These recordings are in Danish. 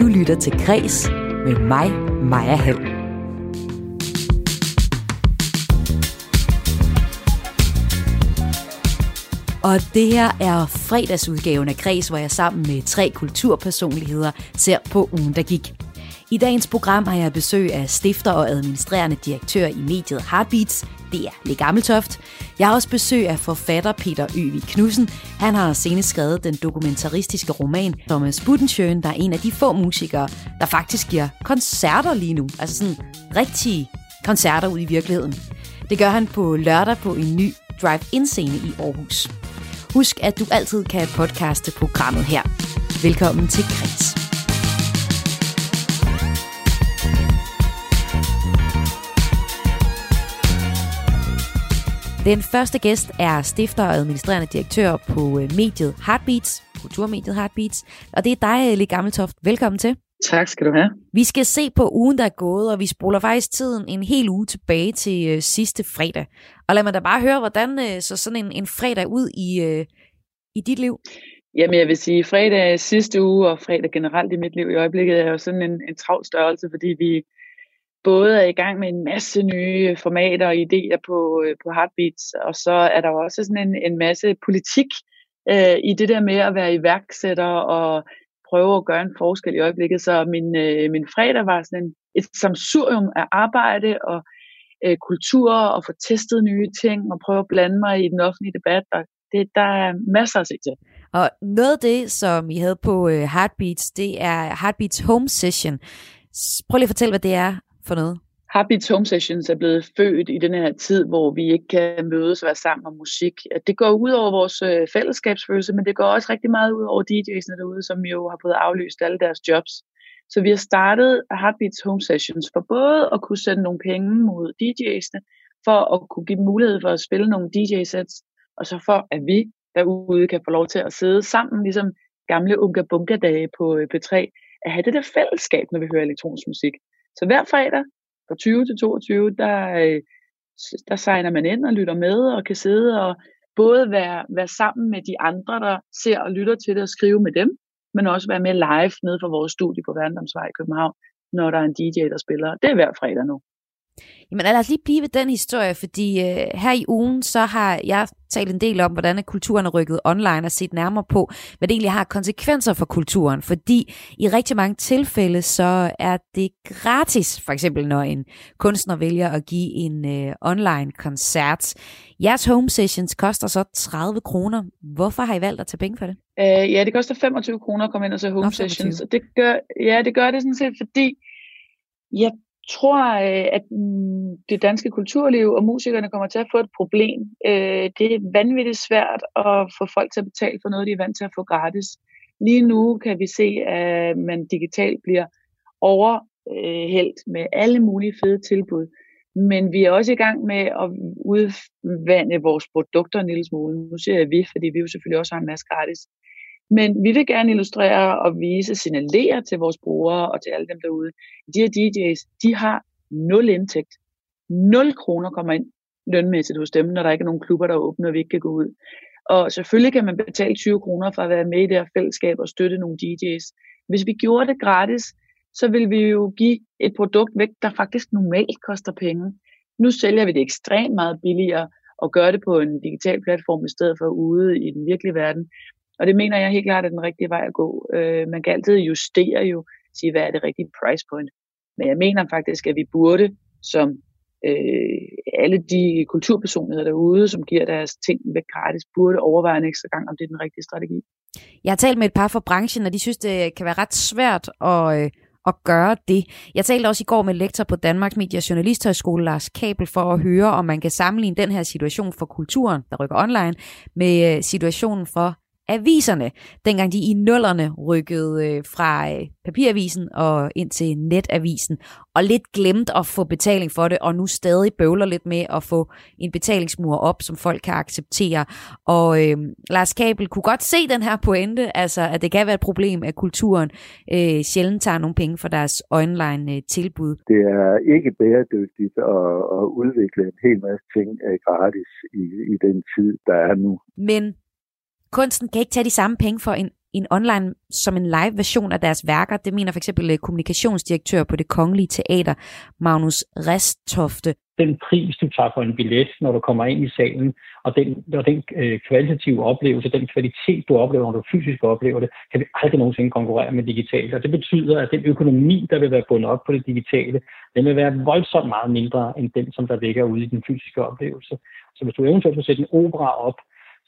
Du lytter til Græs med mig, Maja Hall. Og det her er fredagsudgaven af Græs, hvor jeg sammen med tre kulturpersonligheder ser på ugen, der gik. I dagens program har jeg besøg af stifter og administrerende direktør i mediet Heartbeats, det er Le Gammeltoft. Jeg har også besøg af forfatter Peter Øvig Knudsen. Han har senest skrevet den dokumentaristiske roman Thomas Budensjøen, der er en af de få musikere, der faktisk giver koncerter lige nu. Altså sådan rigtige koncerter ud i virkeligheden. Det gør han på lørdag på en ny drive-in-scene i Aarhus. Husk, at du altid kan podcaste programmet her. Velkommen til Kreds. Den første gæst er stifter og administrerende direktør på øh, mediet Heartbeats, kulturmediet Heartbeats, og det er dig, Eli Gammeltoft. Velkommen til. Tak skal du have. Vi skal se på ugen, der er gået, og vi spoler faktisk tiden en hel uge tilbage til øh, sidste fredag. Og lad mig da bare høre, hvordan øh, så sådan en, en fredag ud i, øh, i dit liv? Jamen jeg vil sige, fredag sidste uge og fredag generelt i mit liv i øjeblikket er jo sådan en, en travl størrelse, fordi vi både er i gang med en masse nye formater og idéer på, øh, på Heartbeats, og så er der også sådan en, en masse politik øh, i det der med at være iværksætter og prøve at gøre en forskel i øjeblikket. Så min, øh, min fredag var sådan en, et samsurium af arbejde og øh, kultur og få testet nye ting og prøve at blande mig i den offentlige debat. Og det, der er masser at se til. Og noget af det, som I havde på øh, Heartbeats, det er Heartbeats Home Session. Prøv lige at fortælle, hvad det er for noget? Happy Home Sessions er blevet født i den her tid, hvor vi ikke kan mødes og være sammen om musik. Det går ud over vores øh, fællesskabsfølelse, men det går også rigtig meget ud over DJ'erne derude, som jo har fået aflyst alle deres jobs. Så vi har startet Heartbeats Home Sessions for både at kunne sende nogle penge mod DJ'erne, for at kunne give dem mulighed for at spille nogle DJ-sets, og så for at vi derude kan få lov til at sidde sammen, ligesom gamle Unga Bunga-dage på øh, P3, at have det der fællesskab, når vi hører elektronisk musik. Så hver fredag fra 20 til 22, der, øh, der signer man ind og lytter med og kan sidde og både være, være sammen med de andre, der ser og lytter til det og skrive med dem, men også være med live nede for vores studie på Værendomsvej i København, når der er en DJ, der spiller. Det er hver fredag nu. Jamen lad os lige blive ved den historie, fordi øh, her i ugen, så har jeg talt en del om, hvordan kulturen er rykket online og set nærmere på, hvad det egentlig har konsekvenser for kulturen. Fordi i rigtig mange tilfælde, så er det gratis, for eksempel når en kunstner vælger at give en øh, online koncert. Jeres home sessions koster så 30 kroner. Hvorfor har I valgt at tage penge for det? Uh, ja, det koster 25 kroner at komme ind og se home Nå, sessions. Og det gør, ja, det gør det sådan set, fordi jeg tror, øh, at mm, det danske kulturliv og musikerne kommer til at få et problem. Øh, det er vanvittigt svært at få folk til at betale for noget, de er vant til at få gratis. Lige nu kan vi se, at man digitalt bliver overhældt med alle mulige fede tilbud. Men vi er også i gang med at udvande vores produkter en lille smule. Nu siger jeg vi, fordi vi jo selvfølgelig også har en masse gratis. Men vi vil gerne illustrere og vise, signalere til vores brugere og til alle dem derude. De her DJ's, de har nul indtægt. 0 kroner kommer ind lønmæssigt hos dem, når der ikke er nogen klubber, der er åbne, og vi ikke kan gå ud. Og selvfølgelig kan man betale 20 kroner for at være med i det her fællesskab og støtte nogle DJ's. Hvis vi gjorde det gratis, så vil vi jo give et produkt væk, der faktisk normalt koster penge. Nu sælger vi det ekstremt meget billigere og gør det på en digital platform i stedet for ude i den virkelige verden. Og det mener jeg helt klart er den rigtige vej at gå. Øh, man kan altid justere jo, sige, hvad er det rigtige price point. Men jeg mener faktisk, at vi burde, som øh, alle de kulturpersonligheder derude, som giver deres ting væk gratis, burde overveje en ekstra gang, om det er den rigtige strategi. Jeg har talt med et par fra branchen, og de synes, det kan være ret svært at, øh, at gøre det. Jeg talte også i går med lektor på Danmarks Media Journalisthøjskole, Lars Kabel, for at høre, om man kan sammenligne den her situation for kulturen, der rykker online, med øh, situationen for aviserne, dengang de i nullerne rykkede øh, fra øh, papiravisen og ind til netavisen, og lidt glemt at få betaling for det, og nu stadig bøvler lidt med at få en betalingsmur op, som folk kan acceptere. Og øh, Lars Kabel kunne godt se den her pointe, altså at det kan være et problem, at kulturen øh, sjældent tager nogle penge for deres online øh, tilbud. Det er ikke bæredygtigt at, at udvikle en hel masse ting gratis i, i den tid, der er nu. Men kunsten kan ikke tage de samme penge for en en online som en live version af deres værker. Det mener for eksempel øh, kommunikationsdirektør på det Kongelige Teater, Magnus Restofte. Den pris, du tager for en billet, når du kommer ind i salen, og den, og den øh, kvalitative oplevelse, den kvalitet, du oplever, når du fysisk oplever det, kan vi aldrig nogensinde konkurrere med digitalt. Og det betyder, at den økonomi, der vil være bundet op på det digitale, den vil være voldsomt meget mindre end den, som der ligger ude i den fysiske oplevelse. Så hvis du eventuelt vil sætte en opera op,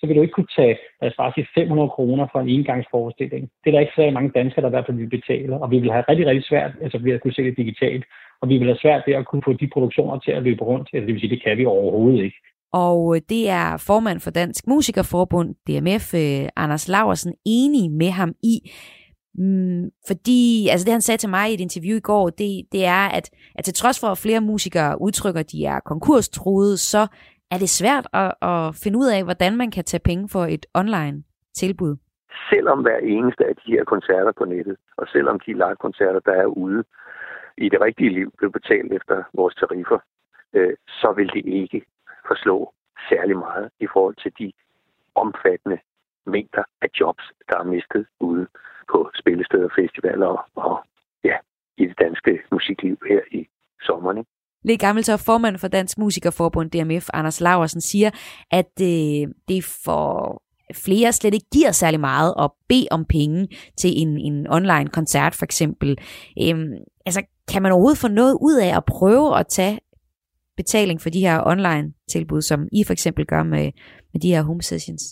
så vil du ikke kunne tage, lad os bare sige, 500 kroner for en engangsforestilling. Det er der ikke så mange danskere, der i hvert fald vil betale, og vi vil have rigtig, rigtig svært altså ved at kunne se det digitalt, og vi vil have svært ved at kunne få de produktioner til at løbe rundt. Altså, det vil sige, det kan vi overhovedet ikke. Og øh, det er formand for Dansk Musikerforbund, DMF, øh, Anders Laversen, enig med ham i. Mm, fordi, altså det han sagde til mig i et interview i går, det, det er, at, at til trods for, at flere musikere udtrykker, at de er konkurstruede, så er det svært at, at finde ud af, hvordan man kan tage penge for et online tilbud? Selvom hver eneste af de her koncerter på nettet, og selvom de live-koncerter, der er ude i det rigtige liv, blev betalt efter vores tariffer, øh, så vil det ikke forslå særlig meget i forhold til de omfattende mængder af jobs, der er mistet ude på spillesteder, festivaler og, og ja, i det danske musikliv her i sommeren. Ikke? Le Gammeltoft, formand for Dansk Musikerforbund DMF, Anders Laversen, siger, at øh, det for flere slet ikke giver særlig meget at bede om penge til en, en online koncert for eksempel. Øhm, altså, kan man overhovedet få noget ud af at prøve at tage betaling for de her online tilbud, som I for eksempel gør med, med de her home sessions?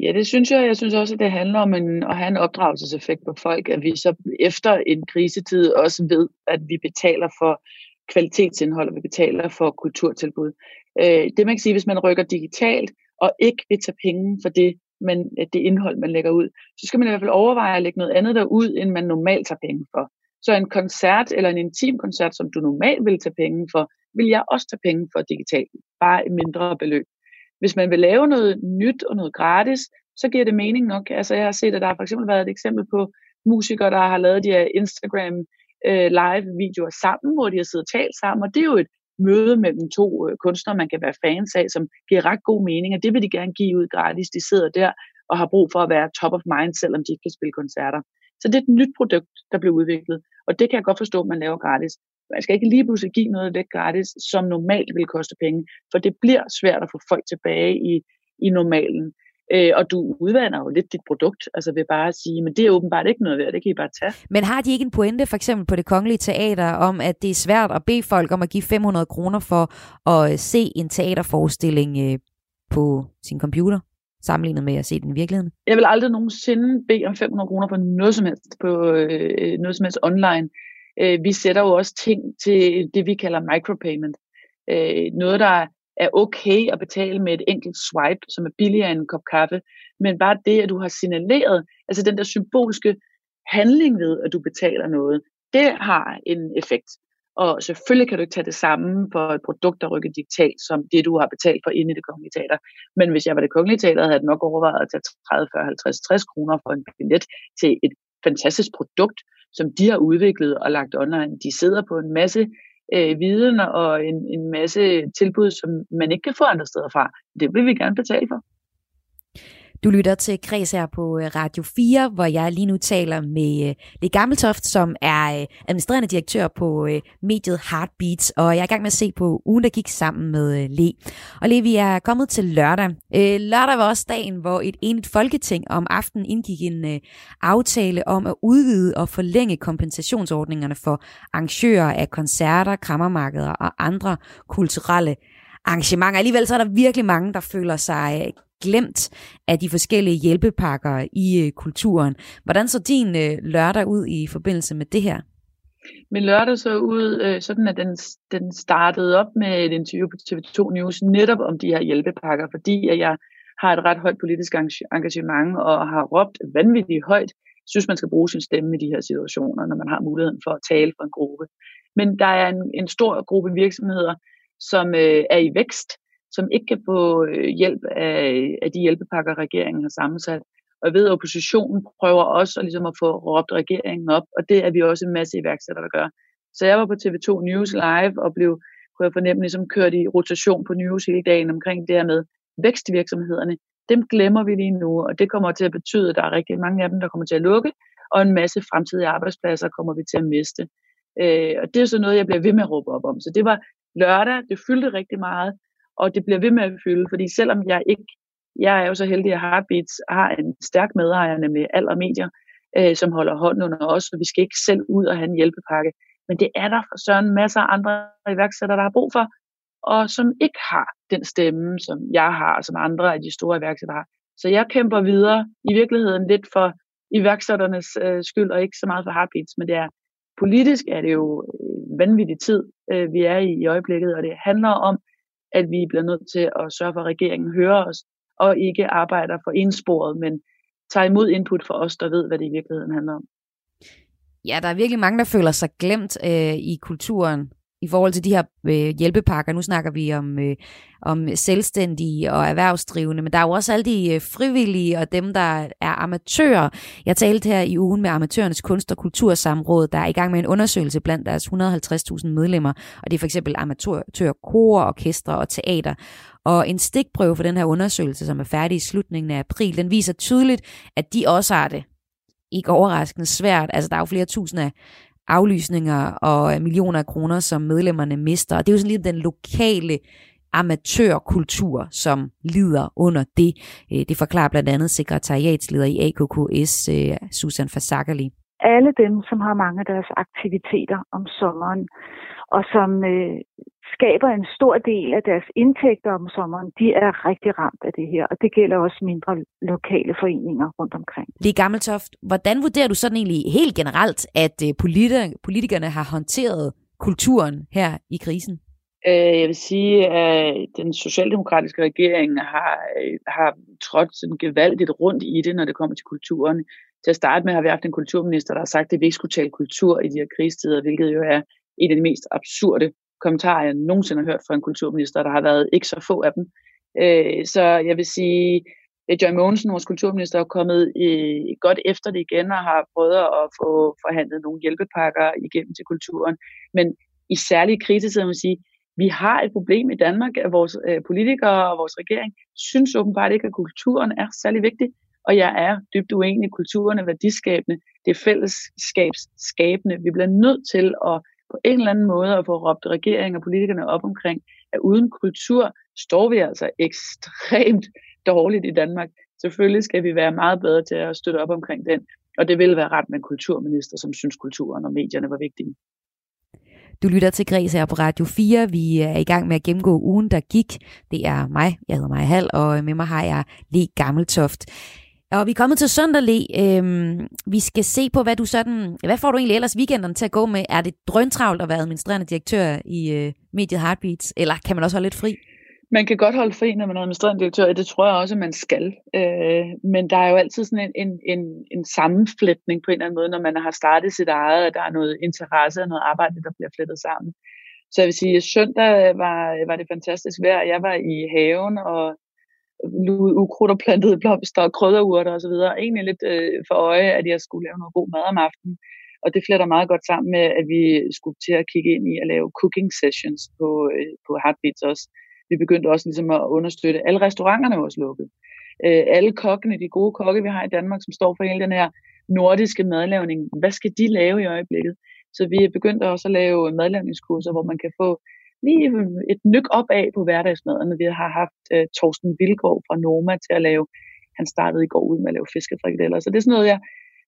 Ja, det synes jeg. Jeg synes også, at det handler om en, at have en opdragelseseffekt på folk, at vi så efter en krisetid også ved, at vi betaler for kvalitetsindhold, og vi betaler for kulturtilbud. Øh, det man kan sige, hvis man rykker digitalt, og ikke vil tage penge for det, men øh, det indhold, man lægger ud, så skal man i hvert fald overveje at lægge noget andet derud, end man normalt tager penge for. Så en koncert eller en intim koncert, som du normalt vil tage penge for, vil jeg også tage penge for digitalt, bare et mindre beløb. Hvis man vil lave noget nyt og noget gratis, så giver det mening nok. Altså jeg har set, at der har for eksempel været et eksempel på musikere, der har lavet de her Instagram øh, live-videoer sammen, hvor de har siddet og talt sammen, og det er jo et møde mellem to øh, kunstnere, man kan være fans af, som giver ret god mening, og det vil de gerne give ud gratis. De sidder der og har brug for at være top of mind, selvom de ikke kan spille koncerter. Så det er et nyt produkt, der bliver udviklet, og det kan jeg godt forstå, at man laver gratis. Man skal ikke lige pludselig give noget væk gratis, som normalt vil koste penge, for det bliver svært at få folk tilbage i, i normalen. Øh, og du udvander jo lidt dit produkt, altså ved bare at sige, men det er åbenbart ikke noget værd, det kan I bare tage. Men har de ikke en pointe, for eksempel på det kongelige teater, om at det er svært at bede folk om at give 500 kroner for at øh, se en teaterforestilling øh, på sin computer? sammenlignet med at se den i virkeligheden? Jeg vil aldrig nogensinde bede om 500 kroner for noget som helst, på øh, noget som helst online. Øh, vi sætter jo også ting til det, vi kalder micropayment. Øh, noget, der er okay at betale med et enkelt swipe, som er billigere end en kop kaffe, men bare det, at du har signaleret, altså den der symbolske handling ved, at du betaler noget, det har en effekt. Og selvfølgelig kan du ikke tage det samme for et produkt, der rykker digitalt, som det, du har betalt for inde i det kongelige teater. Men hvis jeg var det kongelige teater, havde jeg nok overvejet at tage 30, 40, 50, 60 kroner for en billet til et fantastisk produkt, som de har udviklet og lagt online. De sidder på en masse øh, viden og en, en masse tilbud, som man ikke kan få andre steder fra. Det vil vi gerne betale for. Du lytter til Kreds her på øh, Radio 4, hvor jeg lige nu taler med øh, Le Gammeltoft, som er øh, administrerende direktør på mediet Heartbeats, og jeg er i gang med at se på ugen, der gik sammen med Le. Og Le, vi er kommet til lørdag. Lørdag var også dagen, hvor et enigt folketing om aftenen indgik en aftale om at udvide og forlænge kompensationsordningerne for arrangører af koncerter, krammermarkeder og andre kulturelle arrangementer. Alligevel så er der virkelig mange, der føler sig glemt af de forskellige hjælpepakker i øh, kulturen. Hvordan så din øh, lørdag ud i forbindelse med det her? Min lørdag så ud øh, sådan, at den, den startede op med et interview på TV2 News netop om de her hjælpepakker, fordi at jeg har et ret højt politisk engagement og har råbt vanvittigt højt. Synes, man skal bruge sin stemme i de her situationer, når man har muligheden for at tale for en gruppe. Men der er en, en stor gruppe virksomheder, som øh, er i vækst, som ikke kan få øh, hjælp af, af de hjælpepakker, regeringen har sammensat. Og jeg ved, at oppositionen prøver også at, ligesom at få råbt regeringen op, og det er vi også en masse iværksættere, der gør. Så jeg var på TV2 News live og blev, kunne jeg fornemme, ligesom kørt i rotation på news hele dagen omkring det her med vækstvirksomhederne. dem glemmer vi lige nu, og det kommer til at betyde, at der er rigtig mange af dem, der kommer til at lukke, og en masse fremtidige arbejdspladser kommer vi til at miste. Øh, og det er så noget, jeg bliver ved med at råbe op om. Så det var lørdag, det fyldte rigtig meget, og det bliver ved med at fylde, fordi selvom jeg ikke, jeg er jo så heldig, at Heartbeats har en stærk medejer, nemlig Aller Medier, øh, som holder hånden under os, og vi skal ikke selv ud og have en hjælpepakke. Men det er der for søren masser af andre iværksættere, der har brug for, og som ikke har den stemme, som jeg har, og som andre af de store iværksættere har. Så jeg kæmper videre i virkeligheden lidt for iværksætternes øh, skyld, og ikke så meget for Heartbeats, men det er politisk er det jo en vanvittig tid, øh, vi er i i øjeblikket, og det handler om, at vi bliver nødt til at sørge for, at regeringen hører os, og ikke arbejder for indsporet, men tager imod input fra os, der ved, hvad det i virkeligheden handler om. Ja, der er virkelig mange, der føler sig glemt øh, i kulturen i forhold til de her øh, hjælpepakker. Nu snakker vi om, øh, om selvstændige og erhvervsdrivende, men der er jo også alle de øh, frivillige og dem, der er amatører. Jeg talte her i ugen med Amatørernes Kunst- og Kultursamråd, der er i gang med en undersøgelse blandt deres 150.000 medlemmer, og det er for eksempel amatører, kor, orkestre og teater. Og en stikprøve for den her undersøgelse, som er færdig i slutningen af april, den viser tydeligt, at de også har det ikke overraskende svært. Altså, der er jo flere tusinde af aflysninger og øh, millioner af kroner, som medlemmerne mister. Og det er jo sådan lidt den lokale amatørkultur, som lider under det. Øh, det forklarer blandt andet sekretariatsleder i AKKS, øh, Susan Fasakali. Alle dem, som har mange af deres aktiviteter om sommeren, og som øh, skaber en stor del af deres indtægter om sommeren, de er rigtig ramt af det her, og det gælder også mindre lokale foreninger rundt omkring. Lige Gammeltoft, hvordan vurderer du sådan egentlig helt generelt, at øh, politikerne har håndteret kulturen her i krisen? Øh, jeg vil sige, at den socialdemokratiske regering har, øh, har trådt sådan gevaldigt rundt i det, når det kommer til kulturen. Til at starte med har vi haft en kulturminister, der har sagt, at vi ikke skulle tale kultur i de her krigstider, hvilket jo er en af de mest absurde kommentarer, jeg nogensinde har hørt fra en kulturminister. Der har været ikke så få af dem. Øh, så jeg vil sige, at Joy Mogensen, vores kulturminister, er kommet i, godt efter det igen og har prøvet at få forhandlet nogle hjælpepakker igennem til kulturen. Men i særlige krisetider må man sige, vi har et problem i Danmark, at vores øh, politikere og vores regering synes åbenbart ikke, at kulturen er særlig vigtig. Og jeg er dybt uenig. Kulturen er værdiskabende. Det er fællesskabsskabende. Vi bliver nødt til at på en eller anden måde at få råbt regeringen og politikerne op omkring, at uden kultur står vi altså ekstremt dårligt i Danmark. Selvfølgelig skal vi være meget bedre til at støtte op omkring den, og det ville være ret med en kulturminister, som synes kulturen og medierne var vigtige. Du lytter til Græs her på Radio 4. Vi er i gang med at gennemgå ugen, der gik. Det er mig, jeg hedder Maja Hall, og med mig har jeg Le Gammeltoft. Og vi er kommet til søndag, Le. Øhm, vi skal se på, hvad du sådan... Hvad får du egentlig ellers weekenden til at gå med? Er det drøntravlt at være administrerende direktør i øh, mediet Heartbeats, eller kan man også holde lidt fri? Man kan godt holde fri, når man er administrerende direktør, det tror jeg også, at man skal. Øh, men der er jo altid sådan en, en, en, en sammenflætning på en eller anden måde, når man har startet sit eget, at der er noget interesse og noget arbejde, der bliver flettet sammen. Så jeg vil sige, at søndag var, var det fantastisk vejr. Jeg var i haven og luet ukrudt og plantede blomster og krydderurter osv. Egentlig lidt øh, for øje, at jeg skulle lave noget god mad om aftenen. Og det fletter meget godt sammen med, at vi skulle til at kigge ind i at lave cooking sessions på, øh, på Heartbeats også. Vi begyndte også ligesom at understøtte. Alle restauranterne er også lukket. Øh, alle kokkene, de gode kokke, vi har i Danmark, som står for hele den her nordiske madlavning, hvad skal de lave i øjeblikket? Så vi er begyndt også at lave madlavningskurser, hvor man kan få lige et nyk op af på hverdagsmaden. Vi har haft uh, Torsten Vilgaard fra Noma til at lave, han startede i går ud med at lave fiskefrikadeller. Så det er sådan noget, jeg,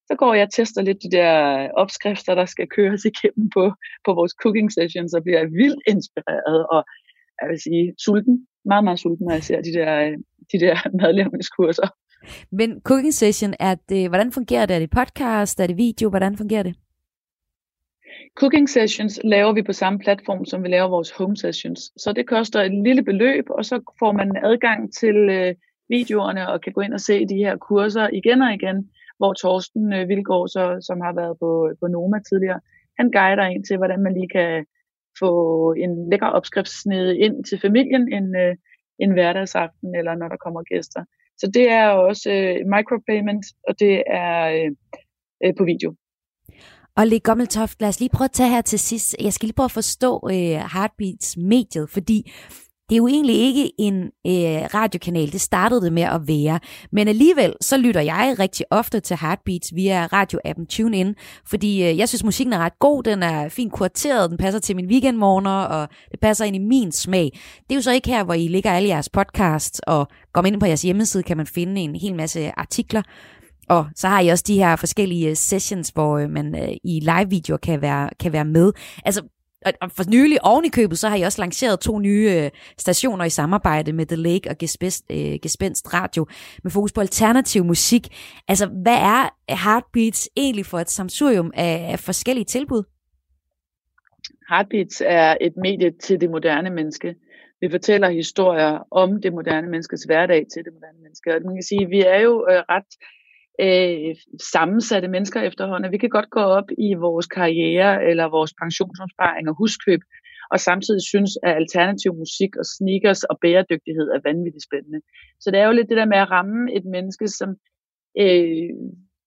så går jeg og tester lidt de der opskrifter, der skal køres igennem på, på vores cooking sessions, og bliver vildt inspireret, og jeg vil sige, sulten, meget, meget sulten, når jeg ser de der, de der madlavningskurser. Men cooking session, er det, hvordan fungerer det? Er det podcast? Er det video? Hvordan fungerer det? Cooking sessions laver vi på samme platform, som vi laver vores home sessions. Så det koster et lille beløb, og så får man adgang til øh, videoerne og kan gå ind og se de her kurser igen og igen, hvor Torsten øh, Vilgaard, så, som har været på, på Noma tidligere, han guider ind til, hvordan man lige kan få en lækker opskriftsnede ind til familien en, øh, en hverdagsaften, eller når der kommer gæster. Så det er også øh, micropayment, og det er øh, øh, på video. Og Lee Gommeltoft, lad os lige prøve at tage her til sidst. Jeg skal lige prøve at forstå øh, Heartbeats mediet, fordi det er jo egentlig ikke en øh, radiokanal, det startede det med at være. Men alligevel, så lytter jeg rigtig ofte til Heartbeats via radioappen TuneIn, fordi øh, jeg synes, musikken er ret god, den er fint kurateret, den passer til min weekendmorgener, og det passer ind i min smag. Det er jo så ikke her, hvor I ligger alle jeres podcasts, og går ind på jeres hjemmeside, kan man finde en hel masse artikler. Og så har I også de her forskellige øh, sessions, hvor øh, man øh, i live-videoer kan være, kan være med. Altså, og for nylig oven i købet, så har I også lanceret to nye øh, stationer i samarbejde med The Lake og Gespenst, øh, Gespenst Radio med fokus på alternativ musik. Altså, hvad er Heartbeats egentlig for et samsurium af, af forskellige tilbud? Heartbeats er et medie til det moderne menneske. Vi fortæller historier om det moderne menneskes hverdag til det moderne menneske. Og man kan sige, at vi er jo øh, ret øh, sammensatte mennesker efterhånden. Vi kan godt gå op i vores karriere eller vores pensionsopsparing og huskøb, og samtidig synes, at alternativ musik og sneakers og bæredygtighed er vanvittigt spændende. Så det er jo lidt det der med at ramme et menneske, som øh,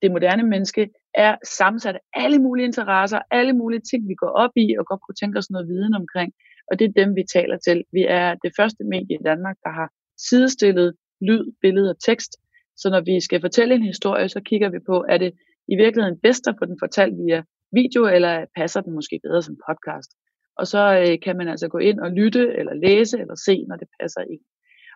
det moderne menneske er sammensat af alle mulige interesser, alle mulige ting, vi går op i og godt kunne tænke os noget viden omkring. Og det er dem, vi taler til. Vi er det første medie i Danmark, der har sidestillet lyd, billede og tekst så når vi skal fortælle en historie, så kigger vi på, er det i virkeligheden bedst at få den fortalt via video, eller passer den måske bedre som podcast? Og så øh, kan man altså gå ind og lytte, eller læse, eller se, når det passer ind.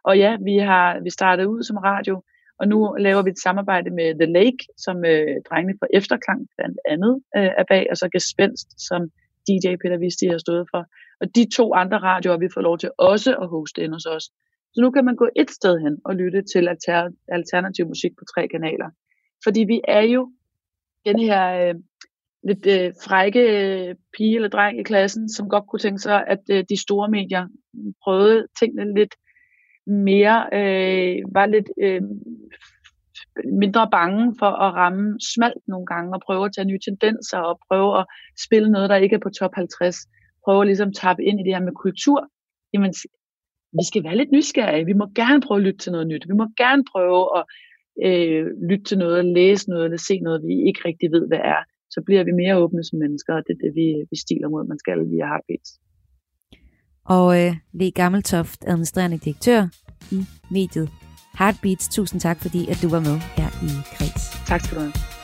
Og ja, vi har vi startede ud som radio, og nu laver vi et samarbejde med The Lake, som øh, drengene fra Efterklang blandt andet øh, er bag, og så Gespenst, som DJ Peter Visti har stået for. Og de to andre radioer, vi får lov til også at hoste ind hos os. Så nu kan man gå et sted hen og lytte til alter, alternativ musik på tre kanaler. Fordi vi er jo den her øh, lidt øh, frække øh, pige eller dreng i klassen, som godt kunne tænke sig, at øh, de store medier prøvede tingene lidt mere, øh, var lidt øh, mindre bange for at ramme smalt nogle gange, og prøve at tage nye tendenser, og prøve at spille noget, der ikke er på top 50. Prøve at ligesom tappe ind i det her med kultur. Jamen, vi skal være lidt nysgerrige. Vi må gerne prøve at lytte til noget nyt. Vi må gerne prøve at øh, lytte til noget, læse noget, eller se noget, vi ikke rigtig ved, hvad er. Så bliver vi mere åbne som mennesker, og det er det, vi, vi stiler mod. Man skal via Heartbeats. Og øh, Le Gammeltoft, administrerende direktør i mediet Heartbeats. Tusind tak, fordi at du var med her i Kreds. Tak skal du have.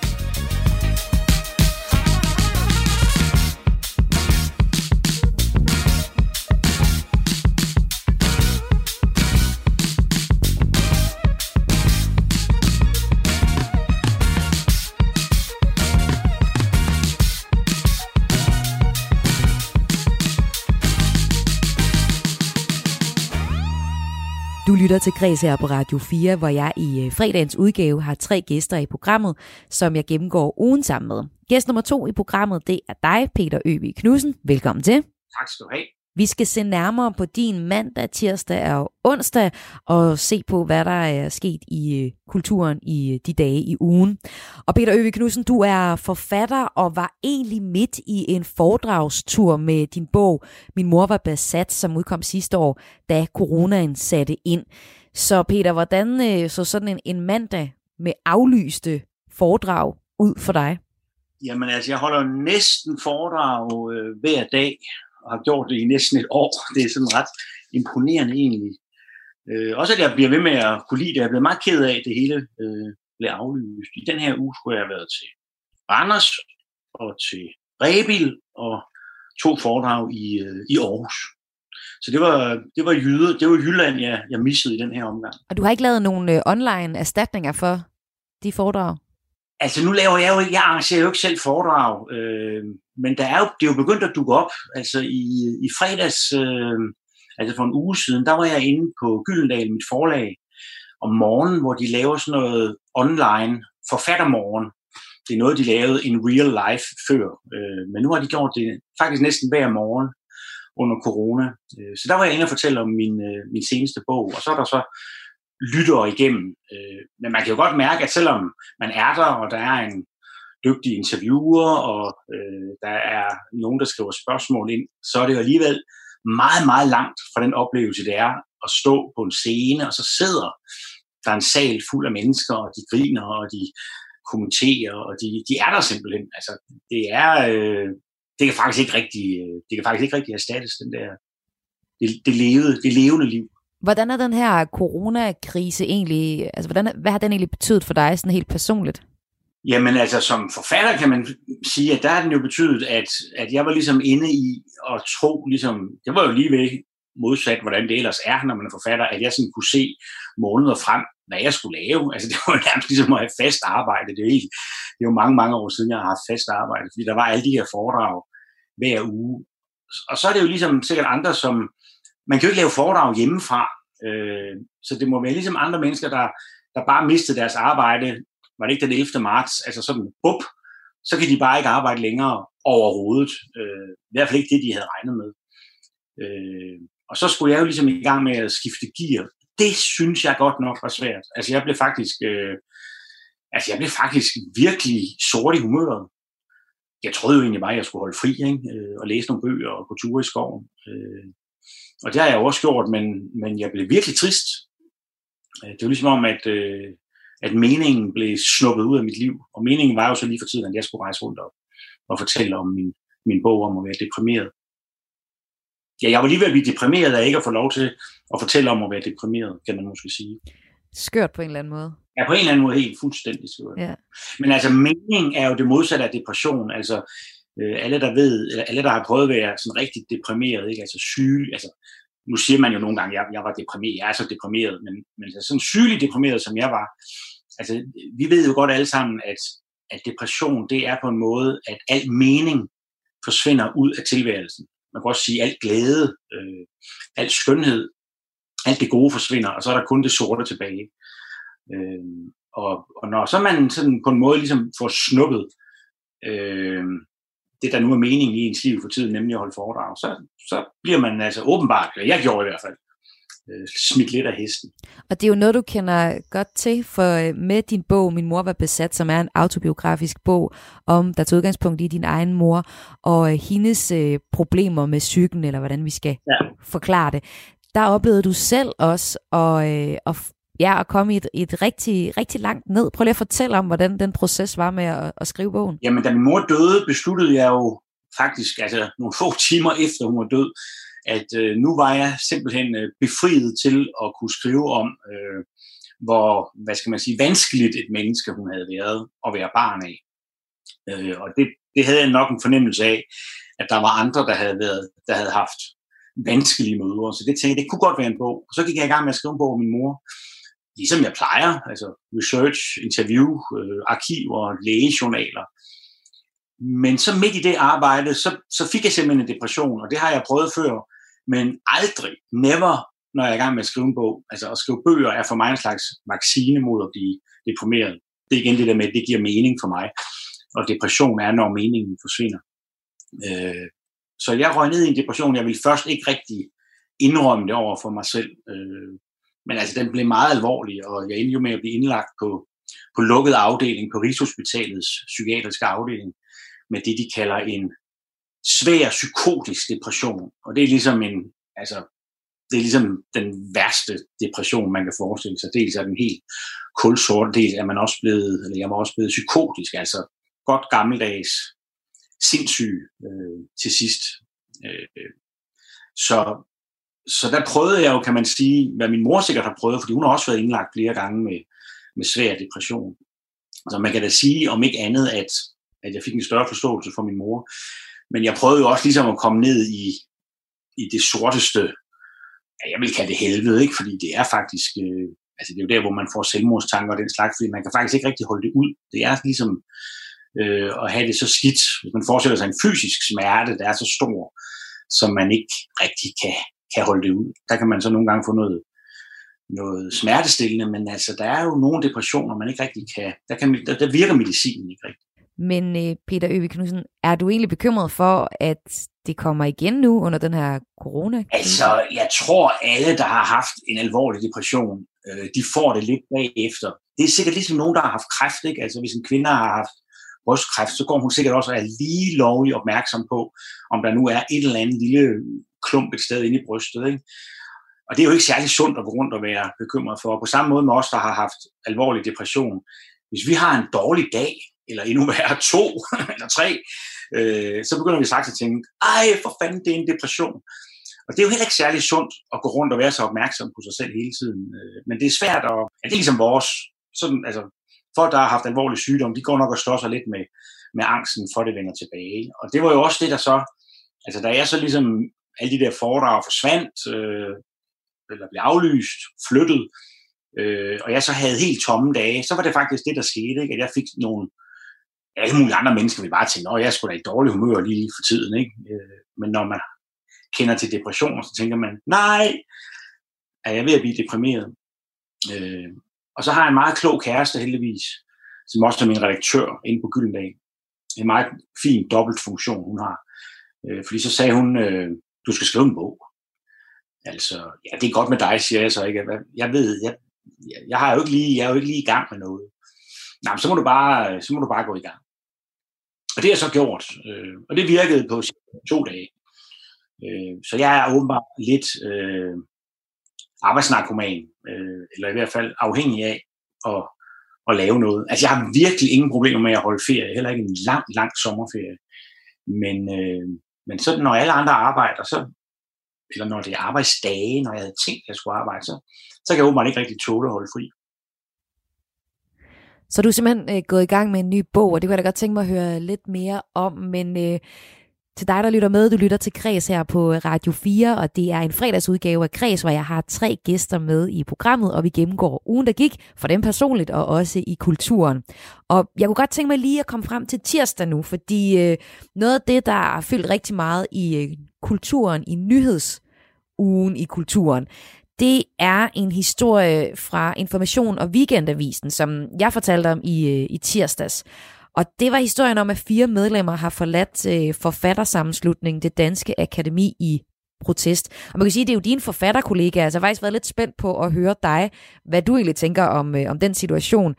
Du lytter til Græs her på Radio 4, hvor jeg i øh, fredagens udgave har tre gæster i programmet, som jeg gennemgår ugen sammen med. Gæst nummer to i programmet, det er dig, Peter Øby Knudsen. Velkommen til. Tak skal du have. Vi skal se nærmere på din mandag, tirsdag og onsdag og se på, hvad der er sket i øh, kulturen i øh, de dage i ugen. Og Peter Øvig Knudsen, du er forfatter og var egentlig midt i en foredragstur med din bog Min mor var besat, som udkom sidste år, da coronaen satte ind. Så Peter, hvordan øh, så sådan en, en mandag med aflyste foredrag ud for dig? Jamen altså, jeg holder næsten foredrag øh, hver dag, og har gjort det i næsten et år. Det er sådan ret imponerende egentlig. Øh, også at jeg bliver ved med at kunne lide det. Jeg er meget ked af, at det hele øh, blev aflyst. I den her uge skulle jeg have været til Randers og til Rebil og to foredrag i, øh, i Aarhus. Så det var, det var Jyde, det var Jylland, jeg, jeg missede i den her omgang. Og du har ikke lavet nogen øh, online erstatninger for de foredrag? Altså nu laver jeg jo ikke, jeg arrangerer jo ikke selv foredrag, øh, men der er jo, det er jo begyndt at dukke op. Altså i, i fredags, øh, altså for en uge siden, der var jeg inde på Gyldendal, mit forlag, om morgenen, hvor de laver sådan noget online forfattermorgen. Det er noget, de lavede in real life før, øh, men nu har de gjort det faktisk næsten hver morgen under corona. Øh, så der var jeg inde og fortælle om min, øh, min seneste bog, og så er der så lyttere igennem. Øh, men man kan jo godt mærke, at selvom man er der, og der er en dygtig interviewer, og øh, der er nogen, der skriver spørgsmål ind, så er det jo alligevel meget, meget langt fra den oplevelse, det er at stå på en scene, og så sidder der er en sal fuld af mennesker, og de griner, og de kommenterer, og de, de er der simpelthen. Altså, det er, øh, det kan faktisk ikke rigtig, øh, det kan faktisk ikke rigtig erstattes, den der, det, det, levede, det levende liv. Hvordan er den her coronakrise egentlig, altså hvordan, hvad har den egentlig betydet for dig sådan helt personligt? Jamen altså, som forfatter kan man sige, at der har den jo betydet, at, at jeg var ligesom inde i at tro, ligesom, det var jo lige ved modsat, hvordan det ellers er, når man er forfatter, at jeg sådan kunne se måneder frem, hvad jeg skulle lave. Altså det var nærmest ligesom at have fast arbejde. Det er jo, helt, det er jo mange, mange år siden, jeg har haft fast arbejde, fordi der var alle de her foredrag hver uge. Og så er det jo ligesom sikkert andre, som, man kan jo ikke lave foredrag hjemmefra, øh, så det må være ligesom andre mennesker, der, der bare mistede deres arbejde, var det ikke den 11. marts, altså sådan, bup, så kan de bare ikke arbejde længere overhovedet. Øh, I hvert fald ikke det, de havde regnet med. Øh, og så skulle jeg jo ligesom i gang med at skifte gear. Det synes jeg godt nok var svært. Altså jeg blev faktisk, øh, altså jeg blev faktisk virkelig sort i humøret. Jeg troede jo egentlig bare, at jeg skulle holde fri ikke? Øh, og læse nogle bøger og gå ture i skoven. Øh, og det har jeg også gjort, men, men jeg blev virkelig trist. Øh, det var ligesom om, at, øh, at meningen blev snuppet ud af mit liv. Og meningen var jo så lige for tiden, at jeg skulle rejse rundt op og fortælle om min, min bog om at være deprimeret ja, jeg var lige ved at blive deprimeret af ikke at få lov til at fortælle om at være deprimeret, kan man måske sige. Skørt på en eller anden måde. Ja, på en eller anden måde helt fuldstændig skørt. Ja. Men altså, mening er jo det modsatte af depression. Altså, øh, alle der ved, eller alle der har prøvet at være sådan rigtig deprimeret, ikke? altså syge, altså, nu siger man jo nogle gange, at jeg, jeg var deprimeret, jeg er så deprimeret, men, men altså, sådan sygeligt deprimeret, som jeg var, altså, vi ved jo godt alle sammen, at, at depression, det er på en måde, at al mening forsvinder ud af tilværelsen man kan også sige, alt glæde, øh, alt skønhed, alt det gode forsvinder, og så er der kun det sorte tilbage. Øh, og, og når så man sådan på en måde ligesom får snuppet øh, det, der nu er meningen i ens liv for tiden, nemlig at holde foredrag, så, så bliver man altså åbenbart, eller jeg gjorde i hvert fald, øh, smidt lidt af hesten. Og det er jo noget, du kender godt til, for øh, med din bog, Min mor var besat, som er en autobiografisk bog, om der tog udgangspunkt i din egen mor, og øh, hendes øh, problemer med psyken, eller hvordan vi skal ja. forklare det. Der oplevede du selv også at, øh, at ja, at komme i et, et rigtig, rigtig langt ned. Prøv lige at fortælle om, hvordan den proces var med at, at skrive bogen. Jamen, da min mor døde, besluttede jeg jo faktisk, altså nogle få timer efter hun var død, at øh, nu var jeg simpelthen øh, befriet til at kunne skrive om, øh, hvor, hvad skal man sige, vanskeligt et menneske hun havde været at være barn af. Øh, og det, det havde jeg nok en fornemmelse af, at der var andre, der havde, været, der havde haft vanskelige møder. Så det tænkte jeg, det kunne godt være en bog. Og så gik jeg i gang med at skrive en bog om min mor, ligesom jeg plejer, altså research, interview, øh, arkiver, lægejournaler. Men så midt i det arbejde, så, så fik jeg simpelthen en depression, og det har jeg prøvet før, men aldrig, never, når jeg er i gang med at skrive en bog. Altså at skrive bøger er for mig en slags vaccine mod at blive deprimeret. Det er igen det der med, at det giver mening for mig. Og depression er, når meningen forsvinder. Øh, så jeg røg ned i en depression. Jeg ville først ikke rigtig indrømme det over for mig selv. Øh, men altså, den blev meget alvorlig, og jeg endte jo med at blive indlagt på, på lukket afdeling på Rigshospitalets psykiatriske afdeling med det, de kalder en svær psykotisk depression. Og det er ligesom en, altså, det er ligesom den værste depression, man kan forestille sig. Dels er den helt kulsort, dels er man også blevet, eller jeg var også blevet psykotisk, altså godt gammeldags sindssyg øh, til sidst. Øh, øh så, så der prøvede jeg jo, kan man sige, hvad min mor sikkert har prøvet, fordi hun har også været indlagt flere gange med, med svær depression. Så man kan da sige, om ikke andet, at, at jeg fik en større forståelse for min mor. Men jeg prøvede jo også ligesom at komme ned i, i det sorteste, ja, jeg vil kalde det helvede, ikke? fordi det er faktisk, øh, altså det er jo der, hvor man får selvmordstanker og den slags, fordi man kan faktisk ikke rigtig holde det ud. Det er ligesom øh, at have det så skidt, hvis man forestiller sig en fysisk smerte, der er så stor, som man ikke rigtig kan, kan holde det ud. Der kan man så nogle gange få noget, noget smertestillende, men altså, der er jo nogle depressioner, man ikke rigtig kan, der, kan, der, der virker medicinen ikke rigtigt. Men øh, Peter Øvig Knudsen, er du egentlig bekymret for, at det kommer igen nu under den her corona? Altså, jeg tror alle, der har haft en alvorlig depression, øh, de får det lidt bagefter. Det er sikkert ligesom nogen, der har haft kræft. Ikke? Altså, hvis en kvinde har haft brystkræft, så går hun sikkert også og er lige lovlig opmærksom på, om der nu er et eller andet lille klump et sted inde i brystet. Ikke? Og det er jo ikke særlig sundt at gå rundt og være bekymret for. På samme måde med os, der har haft alvorlig depression. Hvis vi har en dårlig dag, eller endnu værre to eller tre, øh, så begynder vi straks at tænke, ej for fanden, det er en depression. Og det er jo heller ikke særlig sundt at gå rundt og være så opmærksom på sig selv hele tiden. Øh, men det er svært at... Ja, det er ligesom vores... Sådan, altså, folk, der har haft alvorlig sygdom, de går nok og slår sig lidt med, med angsten for, det vender tilbage. Og det var jo også det, der så... Altså, da jeg så ligesom alle de der foredrag forsvandt, øh, eller blev aflyst, flyttet, øh, og jeg så havde helt tomme dage, så var det faktisk det, der skete, ikke? at jeg fik nogle alle mulige andre mennesker vil bare tænke, at jeg er sgu da i dårlig humør lige for tiden. Ikke? Øh, men når man kender til depression, så tænker man, nej, er jeg ved at blive deprimeret? Øh, og så har jeg en meget klog kæreste heldigvis, som også er min redaktør inde på Gyldendal. En meget fin dobbeltfunktion, hun har. Øh, fordi så sagde hun, øh, du skal skrive en bog. Altså, ja, det er godt med dig, siger jeg så ikke. Jeg ved, jeg, jeg, har jo ikke lige, jeg er jo ikke lige i gang med noget. Nej, så må du bare, så må du bare gå i gang. Og det har jeg så gjort, øh, og det virkede på to dage. Øh, så jeg er åbenbart lidt øh, arbejdsnarkoman, øh, eller i hvert fald afhængig af at, at lave noget. Altså jeg har virkelig ingen problemer med at holde ferie, heller ikke en lang, lang sommerferie. Men, øh, men så når alle andre arbejder, så, eller når det er arbejdsdage, når jeg havde tænkt, at jeg skulle arbejde, så, så kan jeg åbenbart ikke rigtig tåle at holde fri. Så du er simpelthen øh, gået i gang med en ny bog, og det kunne jeg da godt tænke mig at høre lidt mere om, men øh, til dig, der lytter med, du lytter til Kres her på øh, Radio 4, og det er en fredagsudgave af Kres, hvor jeg har tre gæster med i programmet, og vi gennemgår ugen, der gik, for dem personligt og også i kulturen. Og jeg kunne godt tænke mig lige at komme frem til tirsdag nu, fordi øh, noget af det, der har fyldt rigtig meget i øh, kulturen, i nyhedsugen i kulturen, det er en historie fra Information og Weekendavisen, som jeg fortalte om i, øh, i tirsdags. Og det var historien om, at fire medlemmer har forladt øh, forfattersammenslutningen Det Danske Akademi i protest. Og man kan sige, at det er jo dine forfatterkollegaer, så jeg har faktisk været lidt spændt på at høre dig, hvad du egentlig tænker om, øh, om den situation.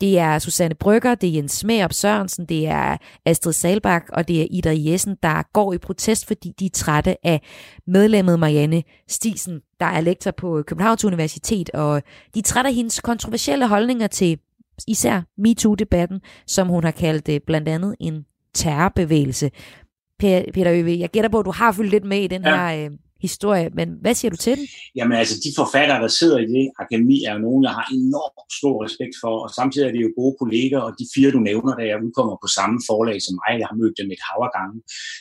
Det er Susanne Brygger, det er Jens Smerup Sørensen, det er Astrid Salbak og det er Ida Jessen, der går i protest, fordi de er trætte af medlemmet Marianne Stisen, der er lektor på Københavns Universitet, og de er trætte af hendes kontroversielle holdninger til især MeToo-debatten, som hun har kaldt det blandt andet en terrorbevægelse. Peter Øve, jeg gætter på, at du har fyldt lidt med i den ja. her øh, historie, men hvad siger du til den? Jamen altså, de forfattere, der sidder i det akademi, er jo nogen, jeg har enormt stor respekt for, og samtidig er det jo gode kolleger, og de fire, du nævner, der jeg udkommer på samme forlag som mig, jeg har mødt dem et hav gange.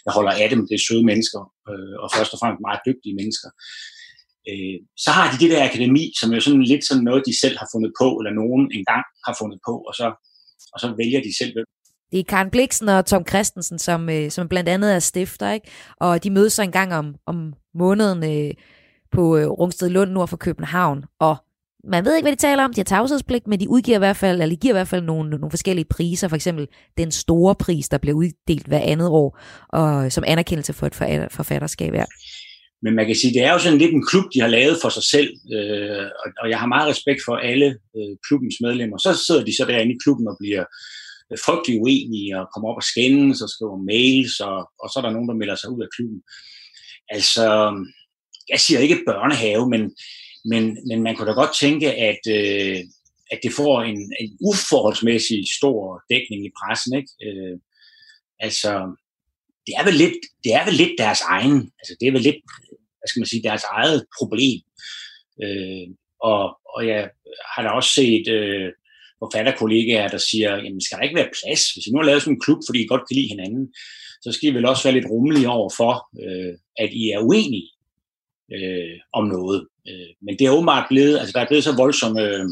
Jeg holder af dem, det er søde mennesker, øh, og først og fremmest meget dygtige mennesker. Øh, så har de det der akademi, som jo sådan lidt sådan noget, de selv har fundet på, eller nogen engang har fundet på, og så, og så vælger de selv, hvem det er Karen Bliksen og Tom Christensen, som, øh, som blandt andet er stifter, ikke? og de mødes så en gang om, om måneden øh, på øh, Rungsted Lund nord for København, og man ved ikke, hvad de taler om. De har tavshedspligt, men de udgiver i hvert fald, eller de giver i hvert fald nogle, nogle forskellige priser. For eksempel den store pris, der bliver uddelt hver andet år, og som anerkendelse for et forfatterskab. Ja. Men man kan sige, det er jo sådan lidt en klub, de har lavet for sig selv, øh, og jeg har meget respekt for alle øh, klubbens medlemmer. Så sidder de så derinde i klubben og bliver øh, frygtelig uenige og kommer op og skændes og skriver mails, og, og så er der nogen, der melder sig ud af klubben. Altså, jeg siger ikke børnehave, men, men, men man kunne da godt tænke, at, øh, at det får en, en uforholdsmæssig stor dækning i pressen. Ikke? Øh, altså, det er, vel lidt, det er vel lidt deres egen, altså det er vel lidt, hvad skal man sige, deres eget problem. Øh, og, og jeg har da også set øh, forfatterkollegaer, der siger, jamen skal der ikke være plads? Hvis I nu har lavet sådan en klub, fordi I godt kan lide hinanden, så skal I vel også være lidt rummelige over for, øh, at I er uenige øh, om noget. Øh, men det er åbenbart blevet, altså der er blevet så voldsomme øh,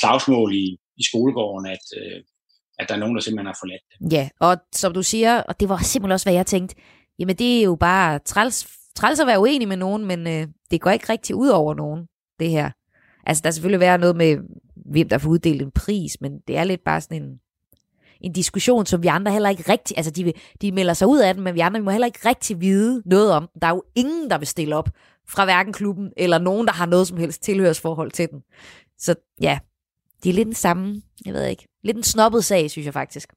slagsmål i, i skolegården, at, øh, at der er nogen, der simpelthen har forladt det. Ja, og som du siger, og det var simpelthen også, hvad jeg tænkte, jamen det er jo bare træls, træls at være uenig med nogen, men øh, det går ikke rigtig ud over nogen, det her. Altså der er selvfølgelig være noget med, hvem der får uddelt en pris, men det er lidt bare sådan en, en diskussion, som vi andre heller ikke rigtig, altså de, de melder sig ud af den, men vi andre vi må heller ikke rigtig vide noget om den. Der er jo ingen, der vil stille op fra hverken klubben, eller nogen, der har noget som helst tilhørsforhold til den. Så ja, det er lidt den samme, jeg ved ikke, lidt en snobbet sag, synes jeg faktisk.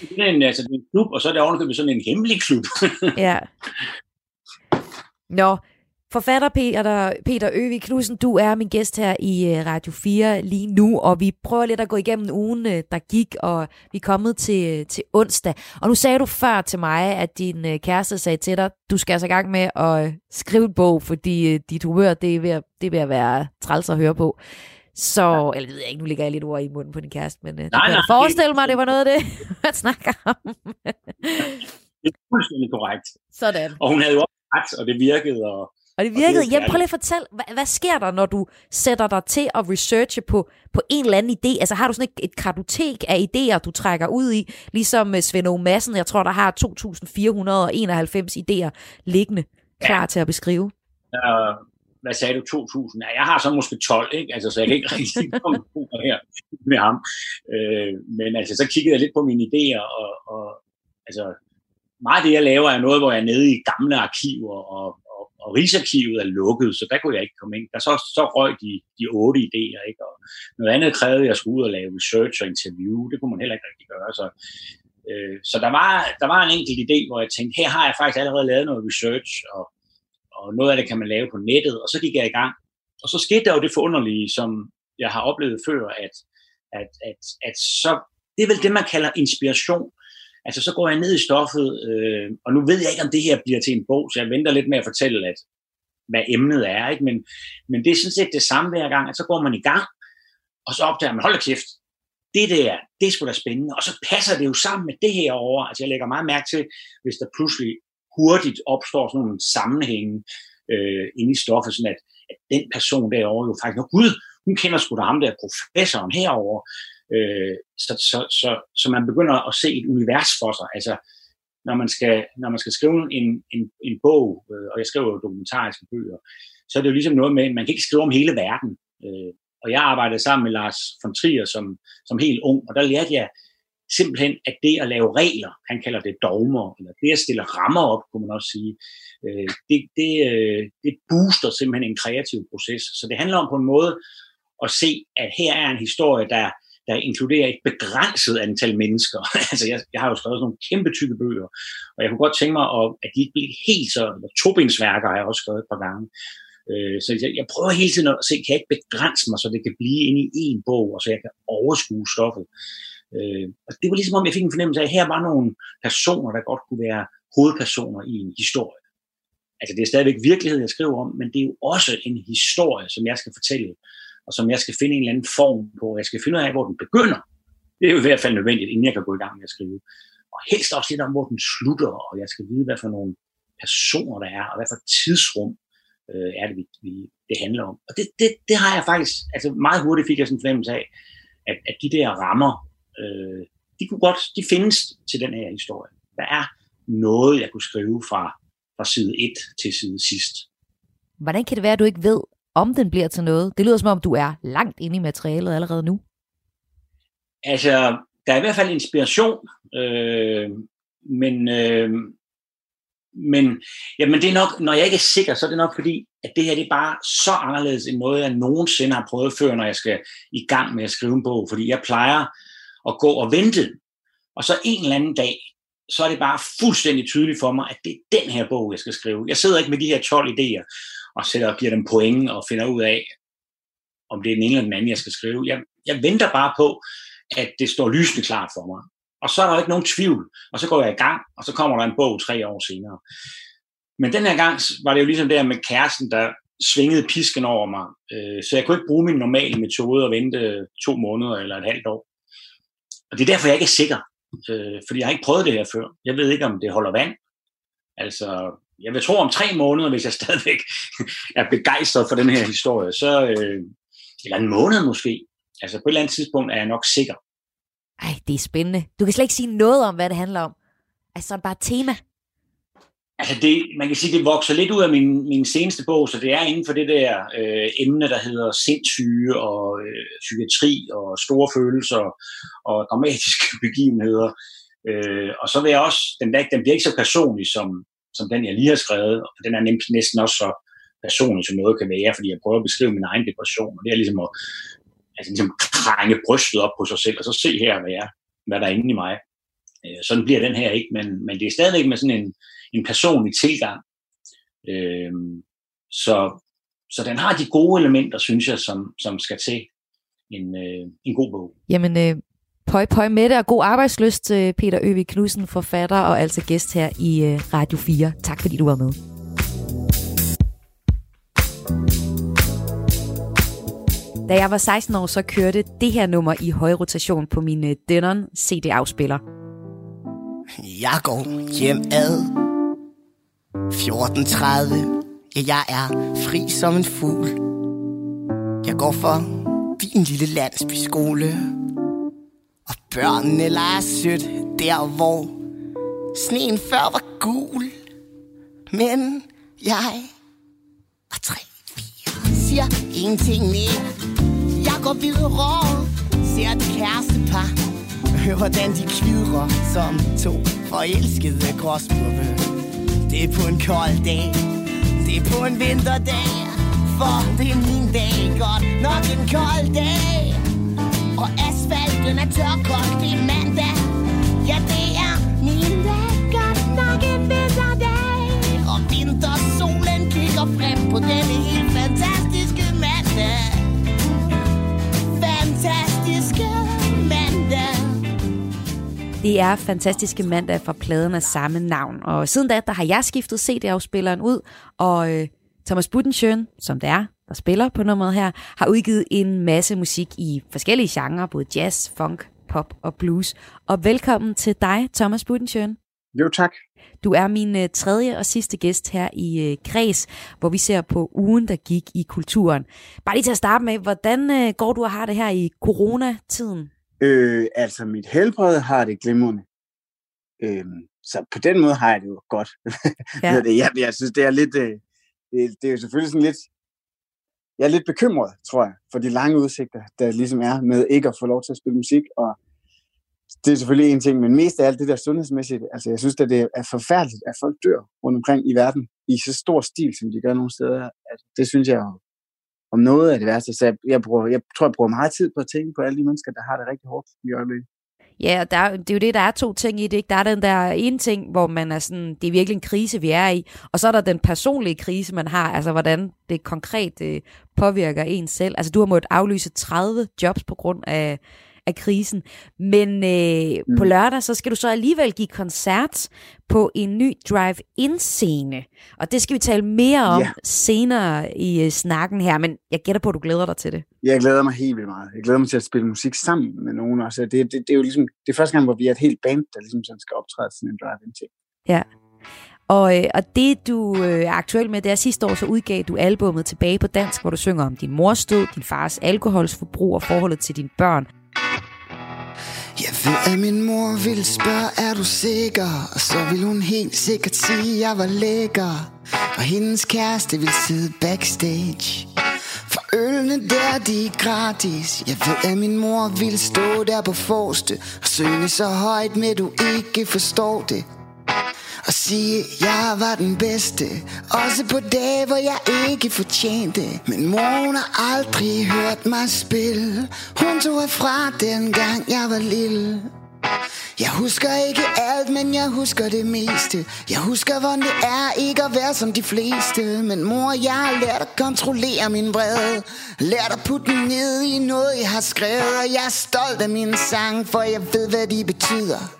Det er en, altså, det er en klub, og så er det ovenikøbet sådan en hemmelig klub. ja. Nå, Forfatter Peter, Peter Øvig Knudsen, du er min gæst her i øh, Radio 4 lige nu, og vi prøver lidt at gå igennem ugen, øh, der gik, og vi er kommet til, til onsdag. Og nu sagde du før til mig, at din øh, kæreste sagde til dig, du skal altså i gang med at skrive en bog, fordi dit humør, det er ved at, det er ved at være træls at høre på. Så, ja. eller ved jeg ikke, nu ligger jeg lidt ord i munden på din kæreste, men nej, du kan nej, forestille mig, det var noget af det, man snakker om. det er fuldstændig korrekt. Sådan. Og hun havde jo også ret, og det virkede, og og det virkede. Og Jamen, prøv lige at fortælle, hvad, hvad sker der, når du sætter dig til at researche på, på en eller anden idé? Altså har du sådan et, et kartotek af idéer, du trækker ud i, ligesom øh, Svend O. Madsen, jeg tror, der har 2.491 idéer liggende klar ja. til at beskrive. Uh, hvad sagde du, 2.000? Ja, jeg har så måske 12, ikke? Altså, så jeg kan ikke rigtig komme her med ham. Uh, men altså, så kiggede jeg lidt på mine idéer, og, og altså, meget af det, jeg laver, er noget, hvor jeg er nede i gamle arkiver og, og og Rigsarkivet er lukket, så der kunne jeg ikke komme ind. Der så, så røg de, de otte idéer, ikke? og noget andet krævede, at jeg skulle ud og lave research og interview. Det kunne man heller ikke rigtig gøre. Så, øh, så der, var, der var en enkelt idé, hvor jeg tænkte, her har jeg faktisk allerede lavet noget research, og, og noget af det kan man lave på nettet, og så gik jeg i gang. Og så skete der jo det forunderlige, som jeg har oplevet før, at, at, at, at så, det er vel det, man kalder inspiration. Altså, så går jeg ned i stoffet, øh, og nu ved jeg ikke, om det her bliver til en bog, så jeg venter lidt med at fortælle, at, hvad emnet er. Ikke? Men, men det er sådan set det samme hver gang, at så går man i gang, og så opdager man, hold da kæft, det der, det er sgu da spændende. Og så passer det jo sammen med det her over. Altså, jeg lægger meget mærke til, hvis der pludselig hurtigt opstår sådan nogle sammenhænge øh, inde i stoffet, sådan at, at den person derovre jo faktisk, når gud, hun kender sgu da ham der professoren herover. Øh, så, så, så, så man begynder at se et univers for sig. Altså, når man skal, når man skal skrive en, en, en bog, øh, og jeg skriver jo dokumentariske bøger, så er det jo ligesom noget med, at man kan ikke skrive om hele verden. Øh, og jeg arbejdede sammen med Lars von Trier som, som helt ung, og der lærte jeg simpelthen, at det at lave regler, han kalder det dogmer, eller det at stille rammer op, kunne man også sige, øh, det, det, øh, det booster simpelthen en kreativ proces. Så det handler om på en måde at se, at her er en historie, der der inkluderer et begrænset antal mennesker. altså, jeg, jeg har jo skrevet sådan nogle kæmpe tykke bøger, og jeg kunne godt tænke mig, at de ikke bliver helt så... Tobinsværker har jeg også skrevet et par gange. Øh, så jeg, jeg prøver hele tiden at se, kan jeg ikke begrænse mig, så det kan blive inde i en bog, og så jeg kan overskue stoffet. Øh, og det var ligesom om, jeg fik en fornemmelse af, at her var nogle personer, der godt kunne være hovedpersoner i en historie. Altså det er stadigvæk virkelighed, jeg skriver om, men det er jo også en historie, som jeg skal fortælle og som jeg skal finde en eller anden form på. Jeg skal finde ud af, hvor den begynder. Det er jo i hvert fald nødvendigt, inden jeg kan gå i gang med at skrive. Og helst også lidt om, hvor den slutter, og jeg skal vide, hvad for nogle personer der er, og hvad for tidsrum øh, er det, vi, vi, det handler om. Og det, det, det har jeg faktisk, altså meget hurtigt fik jeg sådan en fornemmelse af, at, at de der rammer, øh, de kunne godt, de findes til den her historie. Der er noget, jeg kunne skrive fra, fra side 1 til side sidst. Hvordan kan det være, at du ikke ved, om den bliver til noget. Det lyder som om, du er langt inde i materialet allerede nu. Altså, der er i hvert fald inspiration, øh, men, øh, men, jamen det er nok, når jeg ikke er sikker, så er det nok fordi, at det her det er bare så anderledes end noget, jeg nogensinde har prøvet før, når jeg skal i gang med at skrive en bog. Fordi jeg plejer at gå og vente, og så en eller anden dag, så er det bare fuldstændig tydeligt for mig, at det er den her bog, jeg skal skrive. Jeg sidder ikke med de her 12 idéer, og sætter og giver dem point og finder ud af, om det er den ene eller den anden, jeg skal skrive. Jeg, jeg venter bare på, at det står lysende klart for mig. Og så er der ikke nogen tvivl. Og så går jeg i gang, og så kommer der en bog tre år senere. Men den her gang var det jo ligesom der med kæresten, der svingede pisken over mig. Øh, så jeg kunne ikke bruge min normale metode og vente øh, to måneder eller et halvt år. Og det er derfor, jeg ikke er sikker. Øh, fordi jeg har ikke prøvet det her før. Jeg ved ikke, om det holder vand. Altså, jeg vil tro om tre måneder, hvis jeg stadigvæk er begejstret for den her historie, så, øh, eller en måned måske. Altså på et eller andet tidspunkt er jeg nok sikker. Ej, det er spændende. Du kan slet ikke sige noget om, hvad det handler om. Altså bare tema. Altså det, man kan sige, det vokser lidt ud af min, min seneste bog, så det er inden for det der øh, emne, der hedder sindssyge og øh, psykiatri og store følelser og dramatiske begivenheder. Øh, og så vil jeg også, den, den bliver ikke så personlig som, som den, jeg lige har skrevet, og den er nemt næsten også så personlig, som noget kan være, fordi jeg prøver at beskrive min egen depression, og det er ligesom at altså ligesom krænge brystet op på sig selv, og så se her, hvad, jeg, hvad der er inde i mig. Øh, sådan bliver den her ikke, men, men det er stadigvæk med sådan en, en personlig tilgang. Øh, Så, så den har de gode elementer, synes jeg, som, som skal til en, øh, en god bog. Jamen, øh, pøj pøj med det, og god arbejdsløst til Peter Øvig Knudsen, forfatter og altså gæst her i øh, Radio 4. Tak fordi du var med. Da jeg var 16 år, så kørte det her nummer i høj rotation på min øh, Denon CD-afspiller. Jeg går hjem ad 14.30 Ja, jeg er fri som en fugl Jeg går for din lille landsbyskole og børnene leger sødt der hvor Sneen før var gul. Men jeg og tre, fire Siger ingenting mere. Jeg går videre Ser et kærestepar. Hør hvordan de kvidrer Som to forelskede gråsbukke Det er på en kold dag. Det er på en vinterdag. For det er min dag. Godt nok en kold dag. Og asfalten er tørkold Det er mandag. Ja, det er min dag. Godt nok en vinterdag Og vintersolen kigger frem På denne helt fantastiske mandag. Fantastiske mandag. Det er Fantastiske Mandag fra pladen af samme navn. Og siden da, der har jeg skiftet CD-afspilleren ud, og øh, Thomas Budensjøen, som det er, der spiller på nummeret her, har udgivet en masse musik i forskellige genrer, både jazz, funk, pop og blues. Og velkommen til dig, Thomas Budensjøen. Jo, tak. Du er min øh, tredje og sidste gæst her i øh, Græs, hvor vi ser på ugen, der gik i kulturen. Bare lige til at starte med, hvordan øh, går du og har det her i coronatiden? Øh, altså, mit helbred har det glimrende. Øh, så på den måde har jeg det jo godt. Ja. jeg, jeg synes, det er lidt... Øh, det, det er jo selvfølgelig sådan lidt... Jeg er lidt bekymret, tror jeg, for de lange udsigter, der ligesom er med ikke at få lov til at spille musik. Og det er selvfølgelig en ting, men mest af alt det der sundhedsmæssigt. Altså, jeg synes, at det er forfærdeligt, at folk dør rundt omkring i verden i så stor stil, som de gør nogle steder. Altså, det synes jeg om noget af det værste. Så jeg, jeg, bruger, jeg tror, jeg bruger meget tid på at tænke på alle de mennesker, der har det rigtig hårdt i øjeblikket. Ja, og der, det er jo det, der er to ting i det. Ikke? Der er den der ene ting, hvor man er sådan, det er virkelig en krise, vi er i. Og så er der den personlige krise, man har, altså hvordan det konkret øh, påvirker en selv. Altså du har måttet aflyse 30 jobs på grund af, af krisen. Men øh, mm. på lørdag, så skal du så alligevel give koncert på en ny drive-in-scene. Og det skal vi tale mere om Ja. senere i øh, snakken her. Men jeg gætter på, at du glæder dig til det. Jeg glæder mig helt vildt meget. Jeg glæder mig til at spille musik sammen med nogen også. Det, det, det er jo ligesom, det er første gang, hvor vi er et helt band, der ligesom sådan skal optræde sådan en drive-in ting. Ja. Og, øh, og det, du øh, er aktuel med, det er sidste år, så udgav du albummet Tilbage på dansk, hvor du synger om din mors død, din fars alkoholsforbrug og forholdet til dine børn. Jeg ved, at min mor ville spørge, er du sikker? Og så ville hun helt sikkert sige, at jeg var lækker. Og hendes kæreste ville sidde backstage. For ølene der, de er gratis. Jeg ved, at min mor ville stå der på forste. Og synge så højt med, du ikke forstår det. Og sige, jeg var den bedste. Også på dage, hvor jeg ikke fortjente. Men mor, hun har aldrig hørt mig spille. Hun tog herfra dengang jeg var lille. Jeg husker ikke alt, men jeg husker det meste. Jeg husker, hvordan det er ikke at være som de fleste. Men mor, jeg har lært at kontrollere min vrede. Lært at putte den ned i noget, jeg har skrevet. Og jeg er stolt af mine sange, for jeg ved, hvad de betyder.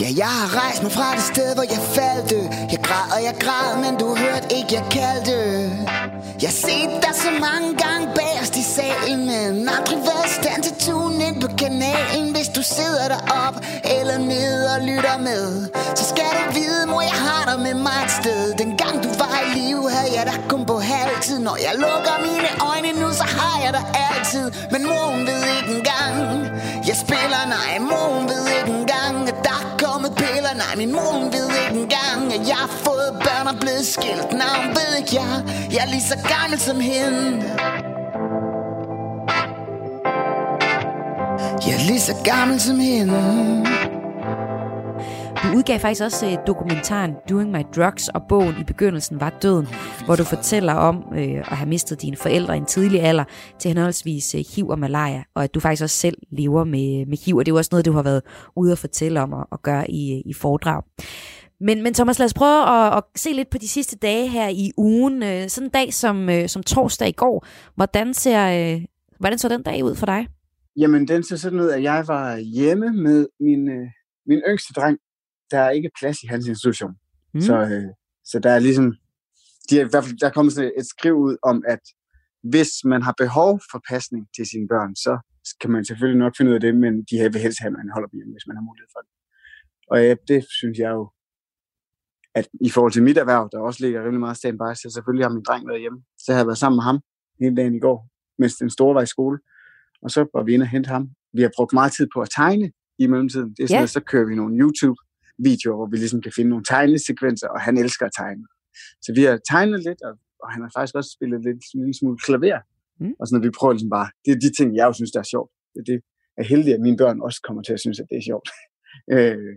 Ja, jeg har rejst mig fra det sted, hvor jeg faldt. Jeg græd og jeg græd, men du hørte ikke, jeg kaldte. Jeg set dig så mange gange bagerst i salen Men aldrig været i stand til tune ind på kanalen. Hvis du sidder derop eller ned og lytter med Så skal du vide, mor, jeg har dig med mig et sted. Den gang du var i live, havde jeg dig kun på halvtid. Når jeg lukker mine øjne nu, så har jeg dig altid. Men mor, hun ved ikke engang. Jeg spiller, nej, mor, hun ved ikke engang At der nej, min mor, hun ved ikke engang At jeg har fået børn og blevet skilt. Nej, hun ved ikke, jeg, jeg er lige så gammel som hende. Jeg er lige så gammel som hende. Du udgav faktisk også øh, dokumentaren Doing My Drugs, og bogen i begyndelsen var Døden, hvor du fortæller om øh, at have mistet dine forældre i en tidlig alder til henholdsvis øh, HIV og malaria, og at du faktisk også selv lever med, med HIV, og det er jo også noget, du har været ude at fortælle om og, og gøre i, øh, i foredrag. Men, men Thomas, lad os prøve at, at se lidt på de sidste dage her i ugen. Øh, sådan en dag som, som torsdag i går. Hvordan ser, øh, hvordan så den dag ud for dig? Jamen, den ser sådan ud, at jeg var hjemme med min, øh, min yngste dreng. Der er ikke plads i hans institution. Mm. Så, øh, så der er ligesom, de er, i hvert fald, der er kommet et skriv ud om, at hvis man har behov for pasning til sine børn, så kan man selvfølgelig nok finde ud af det, men de vil helst have, at man holder dem hjemme, hvis man har mulighed for det. Og ja, det synes jeg jo, at i forhold til mit erhverv, der også ligger rimelig meget standby, så selvfølgelig har min dreng været hjemme. Så jeg har været sammen med ham hele dagen i går, mens den store var i skole. Og så var vi inde og hente ham. Vi har brugt meget tid på at tegne i mellemtiden. Det er sådan, yeah. så kører vi nogle YouTube-videoer, hvor vi ligesom kan finde nogle tegnesekvenser, og han elsker at tegne. Så vi har tegnet lidt, og, og han har faktisk også spillet lidt en lille smule klaver. Mm. Og sådan, at vi prøver ligesom bare, det er de ting, jeg jo synes, der er sjovt. Det, det er heldigt, at mine børn også kommer til at synes, at det er sjovt. øh,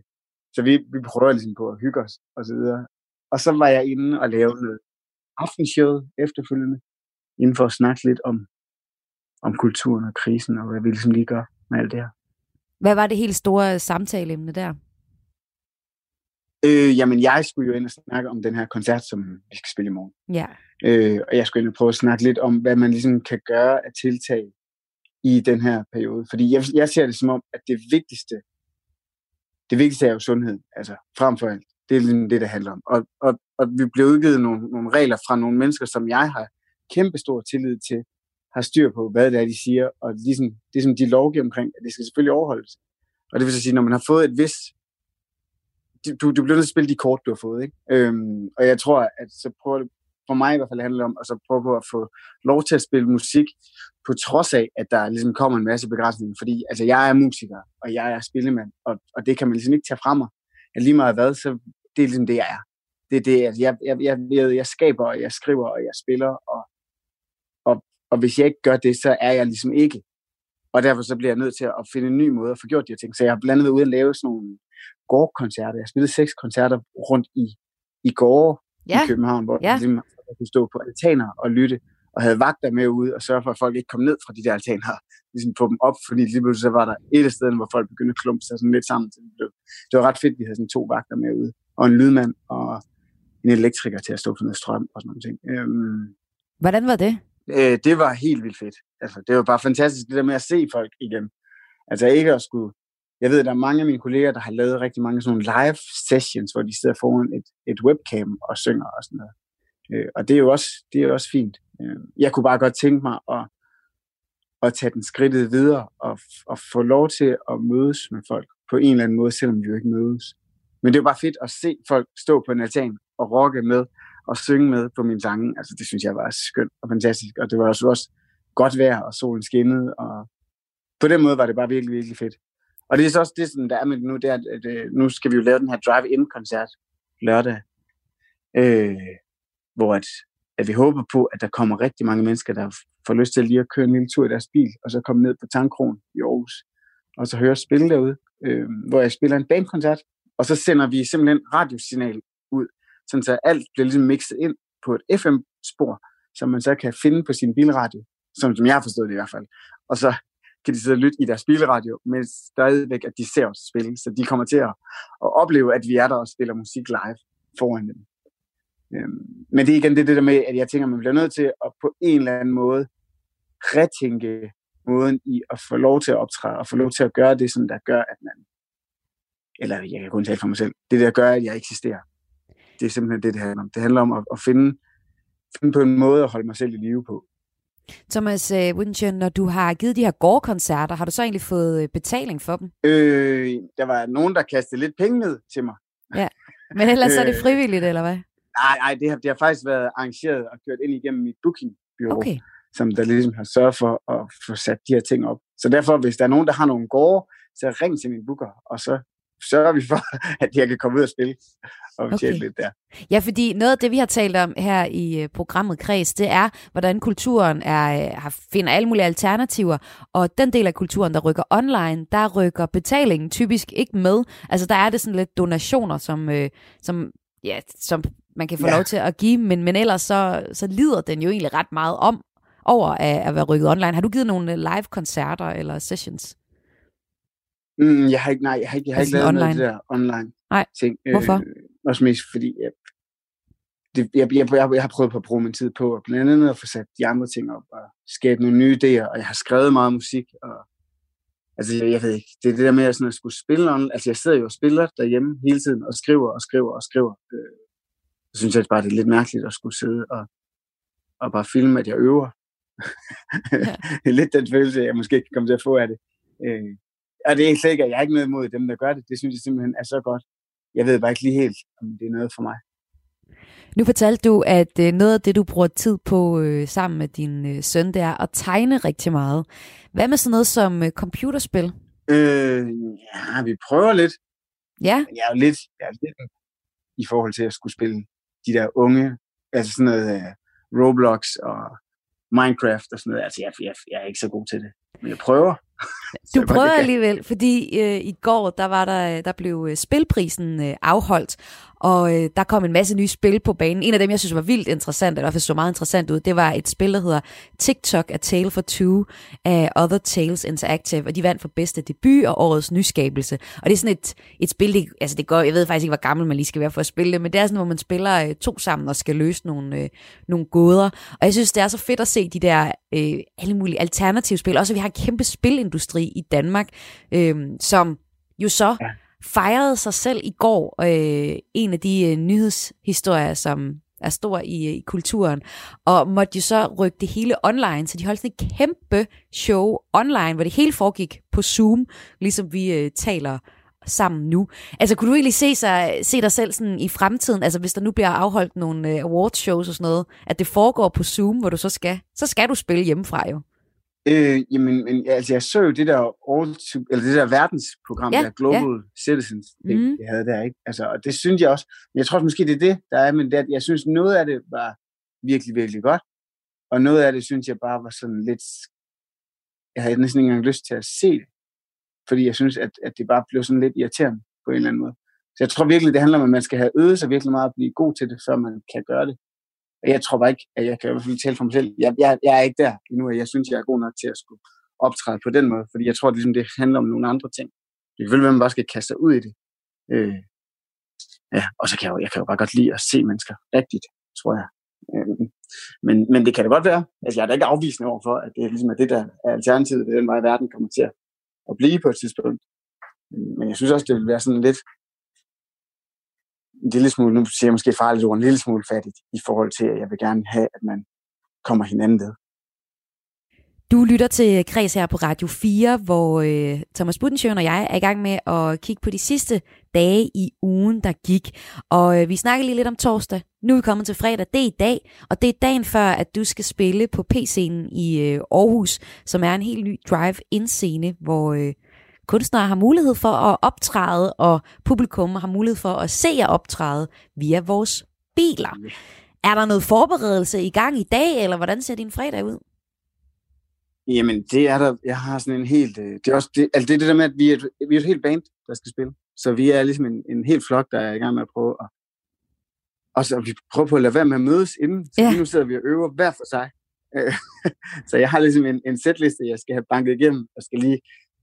så vi, vi prøver ligesom på at hygge os og så videre. Og så var jeg inde og lavede noget aftenshow efterfølgende, inden for at snakke lidt om, om kulturen og krisen, og hvad vi ligesom lige gør med alt det her. Hvad var det helt store samtaleemne der? Øh, jamen, jeg skulle jo ind og snakke om den her koncert, som vi skal spille i morgen. Ja. Øh, og jeg skulle ind og prøve at snakke lidt om, hvad man ligesom kan gøre af tiltag i den her periode. Fordi jeg, jeg ser det som om, at det vigtigste det vigtigste er jo sundhed, altså frem for alt. Det er ligesom det, det handler om. Og, og, og vi bliver udgivet nogle, nogle regler fra nogle mennesker, som jeg har kæmpe stor tillid til, har styr på, hvad det er, de siger, og ligesom, det, som de lovgiver omkring, at det skal selvfølgelig overholdes. Og det vil sige, når man har fået et vis... Du, du bliver nødt til at spille de kort, du har fået. Ikke? Øhm, og jeg tror, at så prøver, for mig i hvert fald handler om at så prøve på at få lov til at spille musik, på trods af, at der ligesom kommer en masse begrænsninger. Fordi altså, jeg er musiker, og jeg er spillemand, og, og det kan man ligesom ikke tage fra mig. At lige meget hvad, så det er ligesom det, jeg er. Det er det, at jeg, jeg, jeg, jeg, jeg skaber, og jeg skriver, og jeg spiller, og, og, og hvis jeg ikke gør det, så er jeg ligesom ikke. Og derfor så bliver jeg nødt til at finde en ny måde at få gjort de her ting. Så jeg har blandt andet ude at lave sådan nogle gårdkoncerter. Jeg har spillet seks koncerter rundt i, i gårde ja. i København, hvor ja. jeg ligesom kunne stå på altaner og lytte, og havde vagter med ude og sørge for, at folk ikke kom ned fra de der altaner, ligesom få dem op, fordi lige pludselig så var der et af stederne, hvor folk begyndte at klumpe sig sådan lidt sammen. Det, blev, det var ret fedt, vi havde sådan to vagter med ude, og en lydmand og en elektriker til at stå for noget strøm og sådan noget. ting. Øhm, Hvordan var det? Øh, det var helt vildt fedt. Altså, det var bare fantastisk, det der med at se folk igen. Altså ikke at skulle jeg ved, at der er mange af mine kolleger, der har lavet rigtig mange sådan nogle live sessions, hvor de sidder foran et, et webcam og synger og sådan noget. Øh, og det er jo også, det er jo også fint. Øh, jeg kunne bare godt tænke mig at, at tage den skridtet videre og, og få lov til at mødes med folk på en eller anden måde, selvom vi jo ikke mødes. Men det er jo bare fedt at se folk stå på en altan og rocke med og synge med på mine sange. Altså, det synes jeg var skønt og fantastisk. Og det var også, også godt vejr, og solen skinnede. Og på den måde var det bare virkelig, virkelig fedt. Og det er så også det, sådan, der er med nu, det er, at, at, at nu skal vi jo lave den her drive-in-koncert lørdag. Øh, hvor at, at vi håber på, at der kommer rigtig mange mennesker, der får lyst til lige at køre en lille tur i deres bil, og så komme ned på Tankron i Aarhus, og så høre spille derude, øh, hvor jeg spiller en bandkoncert, og så sender vi simpelthen radiosignal ud, sådan så alt bliver ligesom mixet ind på et FM-spor, som man så kan finde på sin bilradio, som, som jeg har forstået det i hvert fald. Og så kan de sidde og lytte i deres bilradio, men stadigvæk, at de ser os spille. Så de kommer til at, at opleve, at vi er der og spiller musik live foran dem. Øhm, men det er igen det, det der med, at jeg tænker, at man bliver nødt til at på en eller anden måde retænke måden i at få lov til at optræde, og få lov til at gøre det, som der gør, at man, eller jeg kan kun tale for mig selv, det der gør, at jeg eksisterer. Det er simpelthen det, det handler om. Det handler om at, at finde, finde på en måde at holde mig selv i live på. Thomas øh, Wittgen, når du har givet de her gårdkoncerter, har du så egentlig fået øh, betaling for dem? Øh, der var nogen, der kastede lidt penge ned til mig. Ja, men ellers er det frivilligt, eller hvad? Nej, nej, det har, det har faktisk været arrangeret og kørt ind igennem mit bookingbureau, okay. som der ligesom har sørget for at få sat de her ting op. Så derfor, hvis der er nogen, der har nogle gårde, så ring til min booker, og så sørger vi for, at jeg kan komme ud og spille og okay. lidt der. Ja, fordi noget af det, vi har talt om her i øh, programmet Kreds, det er, hvordan kulturen er, øh, har, finder alle mulige alternativer, og den del af kulturen, der rykker online, der rykker betalingen typisk ikke med. Altså der er det sådan lidt donationer, som, øh, som, ja, som man kan få ja. lov til at give, men, men ellers så, så lider den jo egentlig ret meget om over at, at være rykket online. Har du givet nogle live-koncerter eller sessions? Mm, jeg har ikke, nej, jeg har ikke, jeg har altså ikke lavet online. noget af det der online nej. ting. Hvorfor? Øh, også mest fordi, jeg, det, jeg, jeg, jeg, jeg har prøvet på at bruge min tid på, og blandt andet at få sat de andre ting op, og skabe nogle nye idéer, og jeg har skrevet meget musik, og altså, jeg, jeg ved ikke, det er det der med at, sådan, at skulle spille, on, altså jeg sidder jo og spiller derhjemme hele tiden, og skriver og skriver og skriver. Øh, så synes jeg bare, det er lidt mærkeligt at skulle sidde og, og bare filme, at jeg øver. Ja. det er lidt den følelse, jeg måske kan komme til at få af det. Øh, og det er ikke sikkert, jeg er ikke noget imod dem, der gør det. Det synes jeg simpelthen er så godt. Jeg ved bare ikke lige helt, om det er noget for mig. Nu fortalte du, at øh, noget af det, du bruger tid på øh, sammen med din øh, søn, det er at tegne rigtig meget. Hvad med sådan noget som øh, computerspil? Øh, ja, vi prøver lidt. Ja? Jeg er jo lidt, jeg er lidt i forhold til at skulle spille de der unge, altså sådan noget uh, Roblox og Minecraft og sådan noget. Altså, jeg, jeg, jeg er ikke så god til det, men jeg prøver. Du prøver alligevel, fordi øh, i går der var der der blev øh, spilprisen øh, afholdt, og øh, der kom en masse nye spil på banen. En af dem, jeg synes var vildt interessant, eller i hvert fald så meget interessant ud, det var et spil, der hedder TikTok A Tale for Two af Other Tales Interactive, og de vandt for bedste debut og årets nyskabelse. Og det er sådan et, et spil, det, altså det går, jeg ved faktisk ikke, hvor gammel man lige skal være for at spille det, men det er sådan, hvor man spiller øh, to sammen og skal løse nogle, øh, nogle gåder. Og jeg synes, det er så fedt at se de der øh, alle mulige alternative spil. Også at vi har en kæmpe spilindustri i Danmark, øh, som jo så ja fejrede sig selv i går. Øh, en af de øh, nyhedshistorier, som er stor i, øh, i kulturen, og måtte jo så rykke det hele online, så de holdt sådan et kæmpe show online, hvor det hele foregik på Zoom, ligesom vi øh, taler sammen nu. Altså, kunne du egentlig se, sig, se dig selv sådan i fremtiden, altså hvis der nu bliver afholdt nogle øh, awards-shows og sådan noget, at det foregår på Zoom, hvor du så skal, så skal du spille hjemmefra jo. Øh, jamen, men, altså, jeg så jo det der, all to, eller det der verdensprogram, ja, der Global ja. Citizens, det, mm. det havde der, ikke? Altså, og det synes jeg også, men jeg tror også, måske det er det, der er, men det, jeg synes, noget af det var virkelig, virkelig godt, og noget af det synes jeg bare var sådan lidt, jeg havde næsten ikke engang lyst til at se det, fordi jeg synes, at, at det bare blev sådan lidt irriterende på en eller anden måde. Så jeg tror virkelig, det handler om, at man skal have øvet sig virkelig meget at blive god til det, før man kan gøre det. Og jeg tror bare ikke, at jeg kan i hvert fald tale for mig selv. Jeg, jeg, jeg er ikke der endnu, og jeg synes, jeg er god nok til at skulle optræde på den måde. Fordi jeg tror, at ligesom, det handler om nogle andre ting. Det kan vel, at man bare skal kaste sig ud i det. Øh, ja, og så kan jeg, jo, jeg kan jo bare godt lide at se mennesker rigtigt, tror jeg. Øh, men, men det kan det godt være. Altså, jeg er da ikke afvisende over for, at det ligesom er det, der er alternativet. Det er den vej, verden kommer til at blive på et tidspunkt. Men jeg synes også, det vil være sådan lidt en lille smule, nu siger jeg måske farligt ord, en lille smule fattigt i forhold til, at jeg vil gerne have, at man kommer hinanden ved. Du lytter til Kreds her på Radio 4, hvor øh, Thomas Budensjøen og jeg er i gang med at kigge på de sidste dage i ugen, der gik. Og øh, vi snakker lige lidt om torsdag. Nu er vi kommet til fredag. Det er i dag, og det er dagen før, at du skal spille på P-scenen i øh, Aarhus, som er en helt ny drive-in-scene, hvor øh, kunstnere har mulighed for at optræde, og publikum har mulighed for at se jer optræde via vores biler. Er der noget forberedelse i gang i dag, eller hvordan ser din fredag ud? Jamen, det er der. Jeg har sådan en helt... Øh, det er også det, altså det, er det der med, at vi er, et, vi er et helt band, der skal spille. Så vi er ligesom en, en helt flok, der er i gang med at prøve at... Og så vi prøver på at lade være med at mødes inden. Så ja. nu sidder vi og øver hver for sig. så jeg har ligesom en, en setliste, jeg skal have banket igennem, og skal lige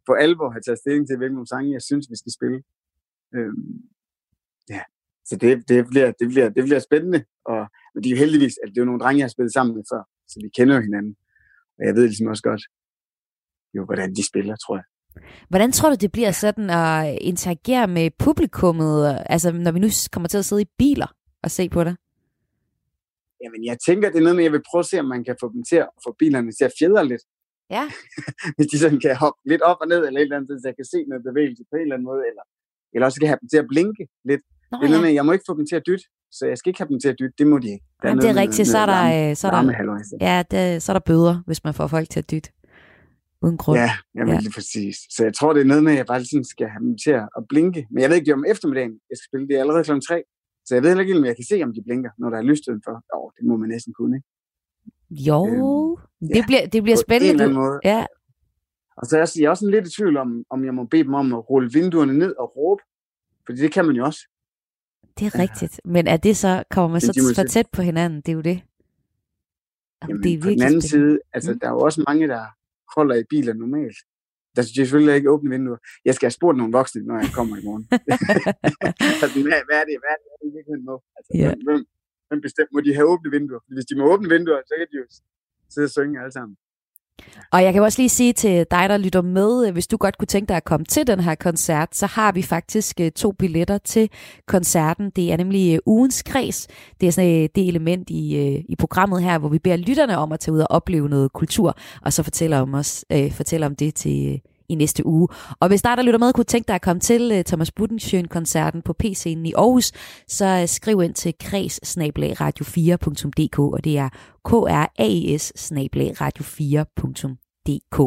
for alvor have taget stilling til, hvilke sange jeg synes, vi skal spille. Øhm, ja, så det, det, bliver, det, bliver, det bliver spændende. Og, men det er jo heldigvis, at det er jo nogle drenge, jeg har spillet sammen med før, så vi kender jo hinanden. Og jeg ved ligesom også godt, jo, hvordan de spiller, tror jeg. Hvordan tror du, det bliver sådan at interagere med publikummet, altså når vi nu kommer til at sidde i biler og se på det? Jamen, jeg tænker, det er noget med, jeg vil prøve at se, om man kan få dem til at få bilerne til at fjedre lidt. Ja. Hvis de sådan kan hoppe lidt op og ned, eller et eller andet, så jeg kan se noget bevægelse på en eller anden måde, eller, eller også kan jeg have dem til at blinke lidt. Nå, det er noget med, jeg må ikke få dem til at dytte, så jeg skal ikke have dem til at dytte, det må de ikke. Der Jamen, det er rigtigt, så er der, varme, så er der, ja, det, så er der bøder, hvis man får folk til at dytte. Uden grund. Ja, jamen, ja. lige præcis. Så jeg tror, det er noget med, at jeg bare sådan skal have dem til at blinke. Men jeg ved ikke, det er om eftermiddagen, jeg skal spille. Det er allerede kl. 3. Så jeg ved heller ikke, om jeg kan se, om de blinker, når der er lyst udenfor. Jo, det må man næsten kunne, ikke? Jo, øhm, det, ja, bliver, det bliver spændende. Måde. Ja, og så er jeg, jeg er også lidt i tvivl om, om jeg må bede dem om at rulle vinduerne ned og råbe. Fordi det kan man jo også. Det er rigtigt. Men er det så, kommer man så for tæt på hinanden? Det er jo det. Jamen, det er på den anden spændende. side, altså mm. der er jo også mange, der holder i biler normalt. der skal selvfølgelig ikke åbne vinduer. Jeg skal have spurgt nogle voksne, når jeg kommer i morgen. altså, hvad, hvad, er det, hvad er det, hvad er det i virkeligheden må? Altså, Ja. hvem, hvem bestemt må de have åbne vinduer? Hvis de må åbne vinduer, så kan de jo sidde og synge alle sammen. Og jeg kan også lige sige til dig, der lytter med, øh, hvis du godt kunne tænke dig at komme til den her koncert, så har vi faktisk øh, to billetter til koncerten. Det er nemlig øh, ugens kreds. Det er sådan det element i, i programmet her, hvor vi beder lytterne om at tage ud og opleve noget kultur, og så fortæller om, os, øh, fortæller om det til, øh, i næste uge. Og hvis der, der lytter med, kunne tænke dig at komme til øh, Thomas Budensjøen-koncerten på P-scenen i Aarhus, så øh, skriv ind til kreds radio4.dk, og det er k r a s radio4.dk.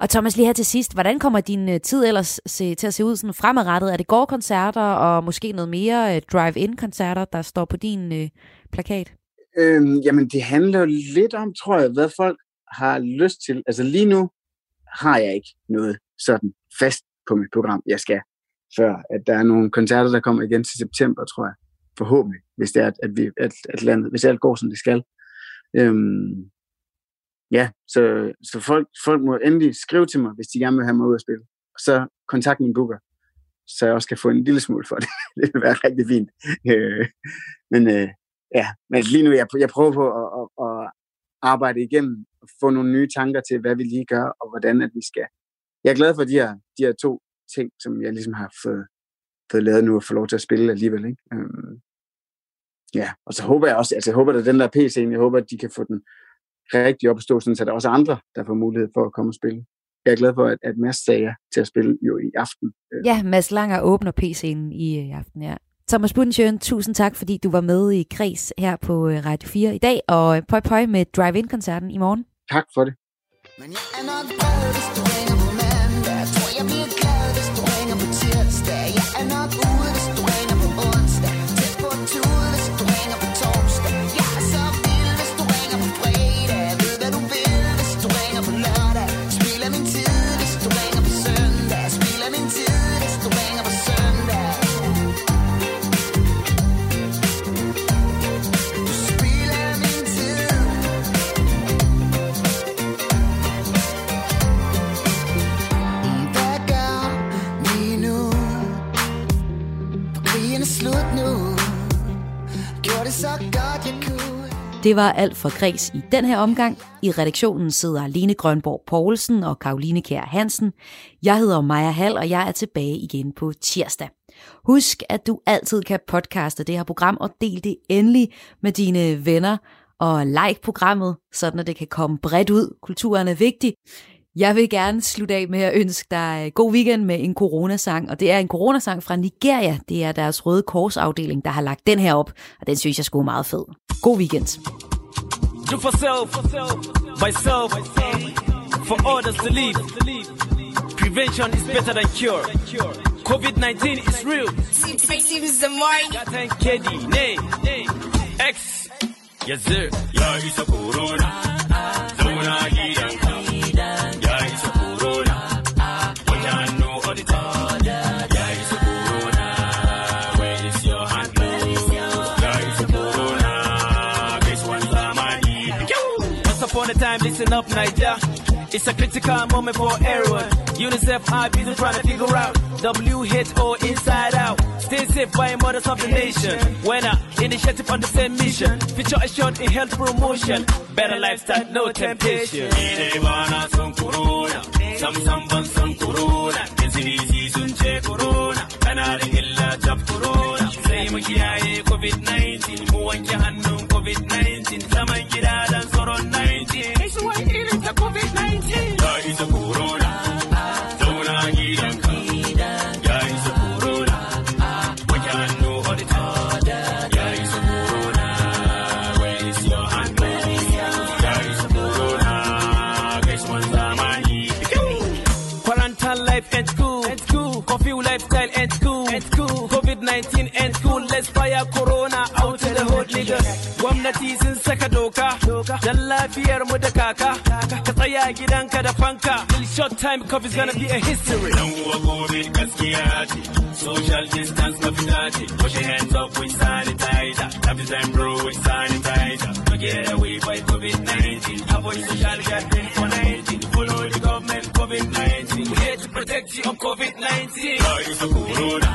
Og Thomas, lige her til sidst, hvordan kommer din øh, tid ellers se, til at se ud sådan fremadrettet? Er det gårdkoncerter og måske noget mere drive-in-koncerter, der står på din øh, plakat? Øhm, jamen, det handler jo lidt om, tror jeg, hvad folk har lyst til. Altså lige nu har jeg ikke noget sådan fast på mit program, jeg skal, før at der er nogle koncerter, der kommer igen til september, tror jeg. Forhåbentlig, hvis det er, at, vi, at, at landet, hvis alt går, som det skal. Øhm, ja, så, så folk, folk må endelig skrive til mig, hvis de gerne vil have mig ud at spille. Og så kontakt min booker, så jeg også kan få en lille smule for det. det vil være rigtig fint. Øh, men øh, ja, men lige nu, jeg, jeg prøver på at, at, at arbejde igennem få nogle nye tanker til, hvad vi lige gør, og hvordan at vi skal. Jeg er glad for de her, de her to ting, som jeg ligesom har fået, fået lavet nu, og få lov til at spille alligevel. Ikke? Øhm, ja, og så håber jeg også, altså jeg håber, at den der PC, jeg håber, at de kan få den rigtig op at stå, sådan, så der er også andre, der får mulighed for at komme og spille. Jeg er glad for, at, at Mads sagde ja til at spille jo i aften. Øh. Ja, Mads Langer åbner PC'en i, øh, i aften, ja. Thomas Budensjøen, tusind tak, fordi du var med i Kreds her på øh, Radio 4 i dag, og pøj pøj med Drive-In-koncerten i morgen. Tak for det. Men jeg er nok Det var alt for Græs i den her omgang. I redaktionen sidder Lene Grønborg Poulsen og Karoline Kær Hansen. Jeg hedder Maja Hall, og jeg er tilbage igen på tirsdag. Husk, at du altid kan podcaste det her program, og del det endelig med dine venner. Og like programmet, sådan at det kan komme bredt ud. Kulturen er vigtig. Jeg vil gerne slutte af med at ønske dig god weekend med en coronasang, og det er en coronasang fra Nigeria. Det er deres Røde Kors-afdeling, der har lagt den her op, og den synes jeg skulle meget fed. God weekend. Do for self, by self, for others to live. Prevention is better than cure. COVID 19 is real. KD, nay, X, yes sir. Ya isa corona, zauna gidanka. Time, listen up, Niger. It's a critical moment for everyone. UNICEF are busy trying to figure out WHO inside out. Stay safe by mothers of the nation. When a initiative on the same mission. Future assured in health promotion. Better lifestyle, no temptation. Corona. Ce corona. Corona. Sai mu kiyaye COVID-19. Mu wanke hannun COVID-19. Zaman gida dan tsoron 19. Kai su wani irin ta COVID-19. ya corona out da hood niggas gwamnati sun saka doka. Dan lafiyar mu da kaka. Ka tsaya gidanka da fanka. Short time cup is gonna be a history. Dan uwa gobe gaskiya ce. Social distance ka fita ce wash your hands up with sanitizer. Every time bro with sanitizer. To get away by covid-19 avoid social gathering for 19 follow the government covid-19 we here to protect you on covid-19 corona.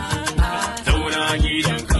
Don't zauna gidanka